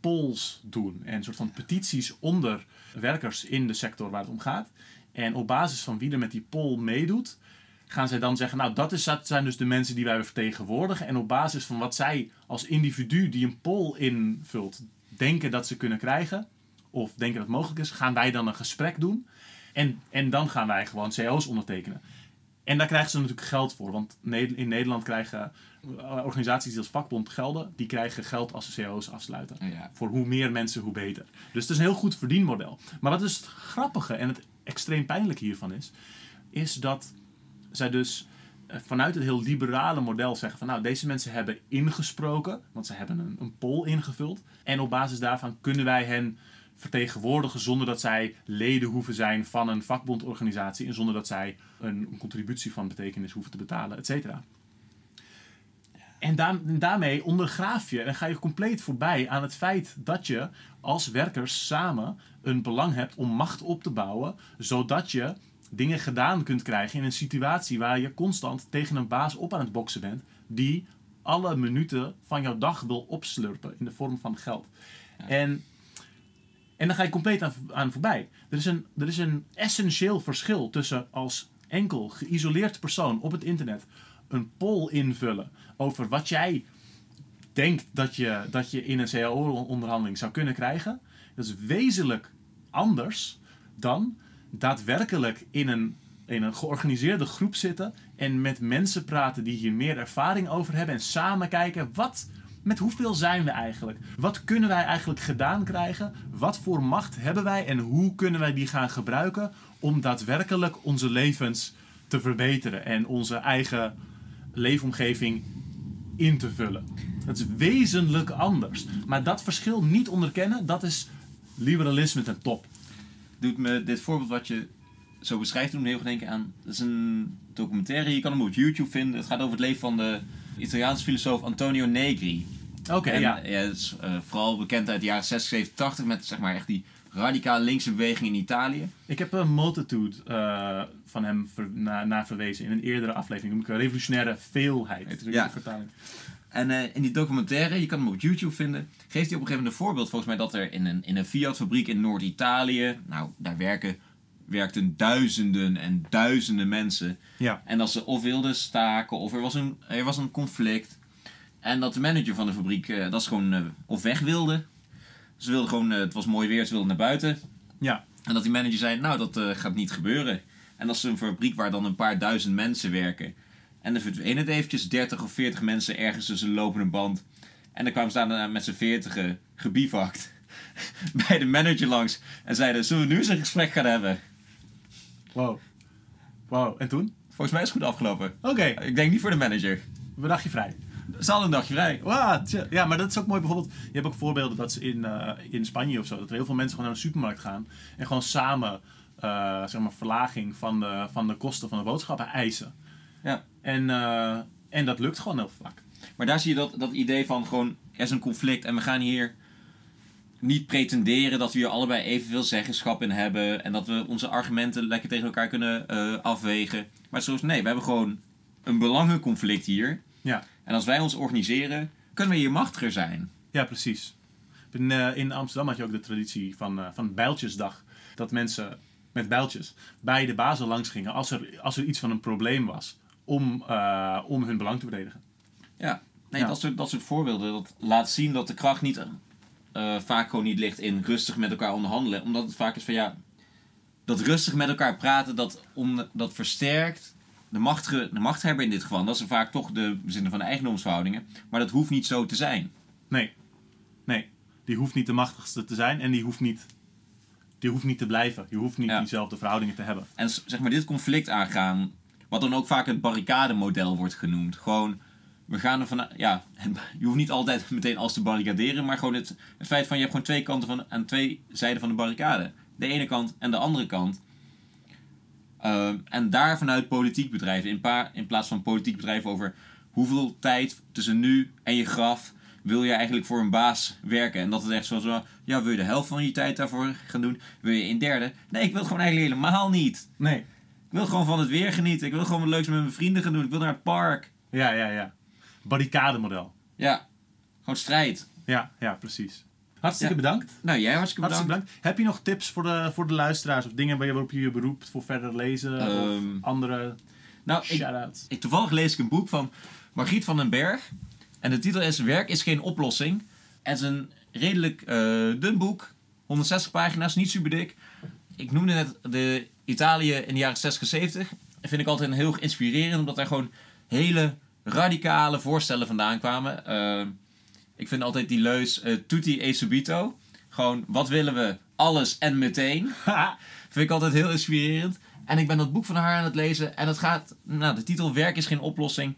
polls doen en een soort van petities onder werkers in de sector waar het om gaat. En op basis van wie er met die poll meedoet, gaan zij dan zeggen, nou dat, is, dat zijn dus de mensen die wij vertegenwoordigen. En op basis van wat zij als individu die een poll invult, denken dat ze kunnen krijgen, of denken dat het mogelijk is, gaan wij dan een gesprek doen. En, en dan gaan wij gewoon CO's ondertekenen. En daar krijgen ze natuurlijk geld voor. Want in Nederland krijgen eh, organisaties die als vakbond gelden, die krijgen geld als ze CO's afsluiten. Ja. Voor hoe meer mensen, hoe beter. Dus het is een heel goed verdienmodel. Maar wat dus het grappige en het extreem pijnlijke hiervan is, is dat zij dus eh, vanuit het heel liberale model zeggen van nou, deze mensen hebben ingesproken, want ze hebben een, een poll ingevuld. En op basis daarvan kunnen wij hen vertegenwoordigen zonder dat zij leden hoeven zijn van een vakbondorganisatie en zonder dat zij een, een contributie van betekenis hoeven te betalen, et cetera. En daar- en daarmee ondergraaf je en ga je compleet voorbij aan het feit dat je als werkers samen een belang hebt om macht op te bouwen, zodat je dingen gedaan kunt krijgen in een situatie waar je constant tegen een baas op aan het boksen bent, die alle minuten van jouw dag wil opslurpen in de vorm van geld. En, en dan ga je compleet aan, aan voorbij. Er is, een, er is een essentieel verschil tussen als enkel geïsoleerd persoon op het internet een poll invullen over wat jij denkt dat je, dat je in een CAO-onderhandeling zou kunnen krijgen. Dat is wezenlijk anders dan daadwerkelijk in een, in een georganiseerde groep zitten en met mensen praten die hier meer ervaring over hebben en samen kijken wat, met hoeveel zijn we eigenlijk? Wat kunnen wij eigenlijk gedaan krijgen? Wat voor macht hebben wij en hoe kunnen wij die gaan gebruiken om daadwerkelijk onze levens te verbeteren en onze eigen leefomgeving in te vullen. Dat is wezenlijk anders. Maar dat verschil niet onderkennen, dat is liberalisme ten top. Doet me dit voorbeeld wat je zo beschrijft, doet me heel erg denken aan. Dat is een documentaire, je kan hem op YouTube vinden. Het gaat over het leven van de Italiaanse filosoof Antonio Negri. Oké, ja. ja, het is eh, vooral bekend uit de jaren 60, 70, 80 met zeg maar echt die radicale linkse beweging in Italië. Ik heb een multitude eh, van hem ver, na, verwezen in een eerdere aflevering. Noem ik een revolutionaire veelheid. Ja. vertaling. En eh, in die documentaire, je kan hem op YouTube vinden, geeft hij op een gegeven moment een voorbeeld volgens mij dat er in een, in een Fiat-fabriek in Noord-Italië, nou daar werken, werkten duizenden en duizenden mensen. Ja. En dat ze of wilden staken of er was een, er was een conflict. En dat de manager van de fabriek eh, dat ze gewoon eh, of weg wilde. Ze wilden gewoon, het was mooi weer, ze wilden naar buiten. Ja. En dat die manager zei, nou dat gaat niet gebeuren. En dat is een fabriek waar dan een paar duizend mensen werken. En dan verdween het eventjes 30 of 40 mensen ergens tussen de lopende band. En dan kwamen ze daarna met z'n veertigen gebivakt bij de manager langs. En zeiden, zullen we nu eens een gesprek gaan hebben? Wow. Wow. En toen? Volgens mij is het goed afgelopen. Oké, Ik denk niet voor de manager. we dagje vrij. Ze hadden een dagje vrij. Wow, ja, maar dat is ook mooi. Bijvoorbeeld, je hebt ook voorbeelden dat ze in, eh, in Spanje of zo, dat er heel veel mensen gewoon naar de supermarkt gaan en gewoon samen, eh, zeg maar, verlaging van de, van de kosten van de boodschappen eisen. Ja. En, eh, en dat lukt gewoon heel vlak. Maar daar zie je dat, dat idee van gewoon, er is een conflict en we gaan hier niet pretenderen dat we hier allebei evenveel zeggenschap in hebben en dat we onze argumenten lekker tegen elkaar kunnen eh, afwegen. Maar zoals nee, we hebben gewoon een belangenconflict hier. Ja. En als wij ons organiseren, kunnen we hier machtiger zijn. Ja, precies. In, eh, in Amsterdam had je ook de traditie van, van bijltjesdag. Dat mensen met bijltjes bij de bazen langs gingen als er, als er iets van een probleem was. Om, eh, om hun belang te verdedigen. Ja, nee, Ja. Dat, soort, dat soort voorbeelden. Dat laat zien dat de kracht niet, eh, vaak gewoon niet ligt in rustig met elkaar onderhandelen. Omdat het vaak is van ja, dat rustig met elkaar praten, dat, om, dat versterkt de, machtige, de machthebber in dit geval. Dat is vaak toch de bezinnen van de eigendomsverhoudingen. Maar dat hoeft niet zo te zijn. Nee. Nee. Die hoeft niet de machtigste te zijn en die hoeft niet, die hoeft niet te blijven. Je hoeft niet Ja. diezelfde verhoudingen te hebben. En zeg maar dit conflict aangaan, wat dan ook vaak het barricademodel wordt genoemd. Gewoon, we gaan er van, ja, je hoeft niet altijd meteen als te barricaderen, maar gewoon het, feit van je hebt gewoon twee kanten van, aan twee zijden van de barricade. De ene kant en de andere kant. Ehm, en daar vanuit politiek bedrijven, in, plaats van politiek bedrijven over hoeveel tijd tussen nu en je graf wil je eigenlijk voor een baas werken. En dat het echt zo ja, wil je de helft van je tijd daarvoor gaan doen? Wil je een derde? Nee, ik wil het gewoon eigenlijk helemaal niet. Nee. Ik wil gewoon van het weer genieten. Ik wil gewoon wat leuks met mijn vrienden gaan doen. Ik wil naar het park. Ja, ja, ja. Barricademodel. Ja, gewoon strijd. Ja, ja, precies. Hartstikke Ja. bedankt. Nou, jij hartstikke bedankt. Hartstikke bedankt. Heb je nog tips voor de, voor de luisteraars of dingen waar je- waarop je je beroept voor verder lezen Ehm, of andere Nou, shout-outs? ik, toevallig lees ik een boek van Margriet van den Berg. En de titel is Werk is geen oplossing. Het is een redelijk eh, dun boek. 160 pagina's, niet super dik. Ik noemde net de Italië in de jaren 60 70. Dat vind ik altijd een heel inspirerend, omdat er gewoon hele radicale voorstellen vandaan kwamen. Eh, ik vind altijd die leus eh, tutti e subito. Gewoon, wat willen we? Alles en meteen. Vind ik altijd heel inspirerend. En ik ben dat boek van haar aan het lezen. En het gaat, nou, de titel Werk is geen oplossing.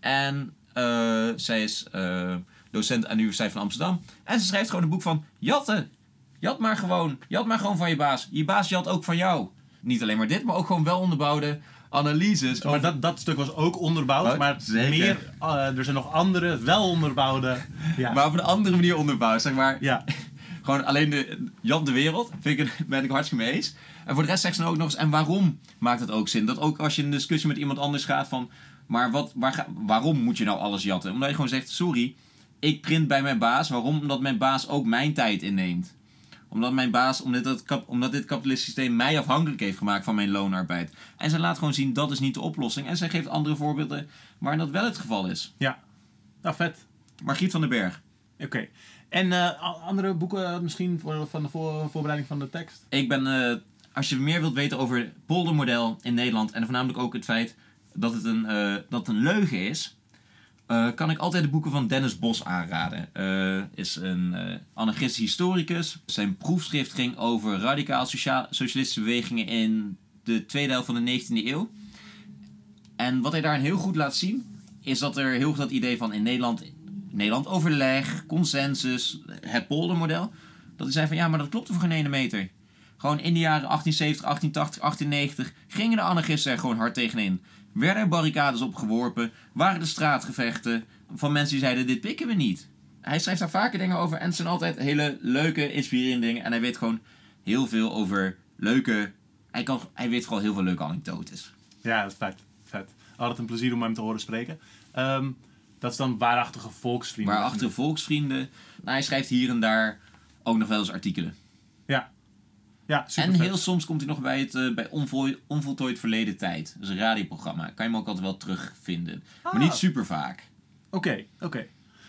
En eh, zij is docent aan de Universiteit van Amsterdam. En ze schrijft gewoon een boek van jatten. Jat maar gewoon. Jat maar gewoon van je baas. Je baas jat ook van jou. Niet alleen maar dit, maar ook gewoon wel onderbouwde analyses. maar over- dat, dat stuk was ook onderbouwd, Wat? maar Zeker. meer, eh, er zijn nog andere wel onderbouwde. Ja, Maar op een andere manier onderbouwd. Zeg maar, ja. Gewoon alleen de Jan de Wereld, vind ik, ben ik hartstikke mee eens. En voor de rest zegt ze dan ook nog eens, en waarom maakt het ook zin? Dat ook als je in een discussie met iemand anders gaat van, maar wat, waar ga, waarom moet je nou alles jatten? Omdat je gewoon zegt, sorry, ik print bij mijn baas. Waarom? Omdat mijn baas ook mijn tijd inneemt. Omdat mijn baas, omdat, het, kap- omdat dit kapitalistische systeem mij afhankelijk heeft gemaakt van mijn loonarbeid. En ze laat gewoon zien, dat is niet de oplossing. En zij geeft andere voorbeelden waarin dat wel het geval is. ja. Nou, vet. Margriet van den Berg. Oké. En eh, andere boeken misschien voor, van de voor, voorbereiding van de tekst? Ik ben, eh, als je meer wilt weten over het poldermodel in Nederland en voornamelijk ook het feit dat het een, eh, dat het een leugen is, eh, kan ik altijd de boeken van Dennis Bos aanraden. Eh is een eh anarchistisch historicus. Zijn proefschrift ging over radicaal socialistische bewegingen in de tweede helft van de 19e eeuw. En wat hij daarin heel goed laat zien, is dat er heel goed dat idee van in Nederland, Nederland overleg, consensus, het poldermodel. Dat hij zei van ja, maar dat klopt voor geen ene meter. Gewoon in de jaren 1870, 1880, 1890 gingen de anarchisten er gewoon hard tegenin. Werden er barricades opgeworpen, waren er straatgevechten van mensen die zeiden dit pikken we niet. Hij schrijft daar vaker dingen over en het zijn altijd hele leuke, inspirerende dingen. En hij weet gewoon heel veel over leuke... Hij, kan, hij weet vooral heel veel leuke anekdotes. Ja, dat is vet. vet. Altijd een plezier om hem te horen spreken. Ehm, dat is dan waarachtige volksvrienden. Maar achter volksvrienden... Nou, hij schrijft hier en daar ook nog wel eens artikelen. Ja. Ja, super En heel soms komt hij nog bij het eh, bij Onvol, Onvoltooid Verleden Tijd. Dat is een radioprogramma. Kan je hem ook altijd wel terugvinden. Maar Ah. niet super vaak. Oké, oké.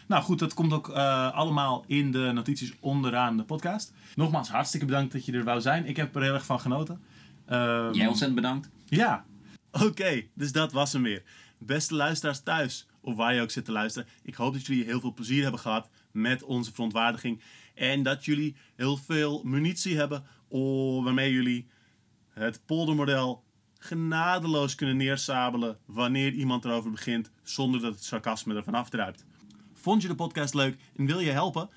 Nou goed, dat komt ook eh, allemaal in de notities onderaan de podcast. Nogmaals, hartstikke bedankt dat je er wou zijn. Ik heb er heel erg van genoten. Ehm, Jij ontzettend bedankt. Ja. Oké, dus dat was hem weer. Beste luisteraars thuis, of waar je ook zit te luisteren. Ik hoop dat jullie heel veel plezier hebben gehad met onze verontwaardiging. En dat jullie heel veel munitie hebben waarmee jullie het poldermodel genadeloos kunnen neersabelen wanneer iemand erover begint zonder dat het sarcasme ervan afdruipt. Vond je de podcast leuk en wil je helpen?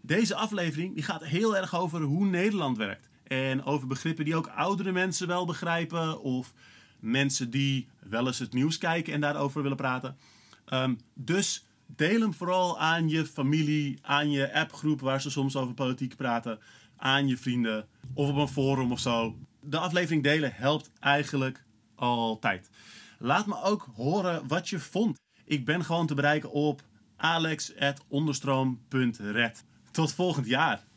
Deze aflevering die gaat heel erg over hoe Nederland werkt. En over begrippen die ook oudere mensen wel begrijpen. Of mensen die wel eens het nieuws kijken en daarover willen praten. Ehm, dus deel hem vooral aan je familie, aan je appgroep waar ze soms over politiek praten. Aan je vrienden of op een forum of zo. De aflevering delen helpt eigenlijk altijd. Laat me ook horen wat je vond. Ik ben gewoon te bereiken op alex.onderstroom.red. Tot volgend jaar.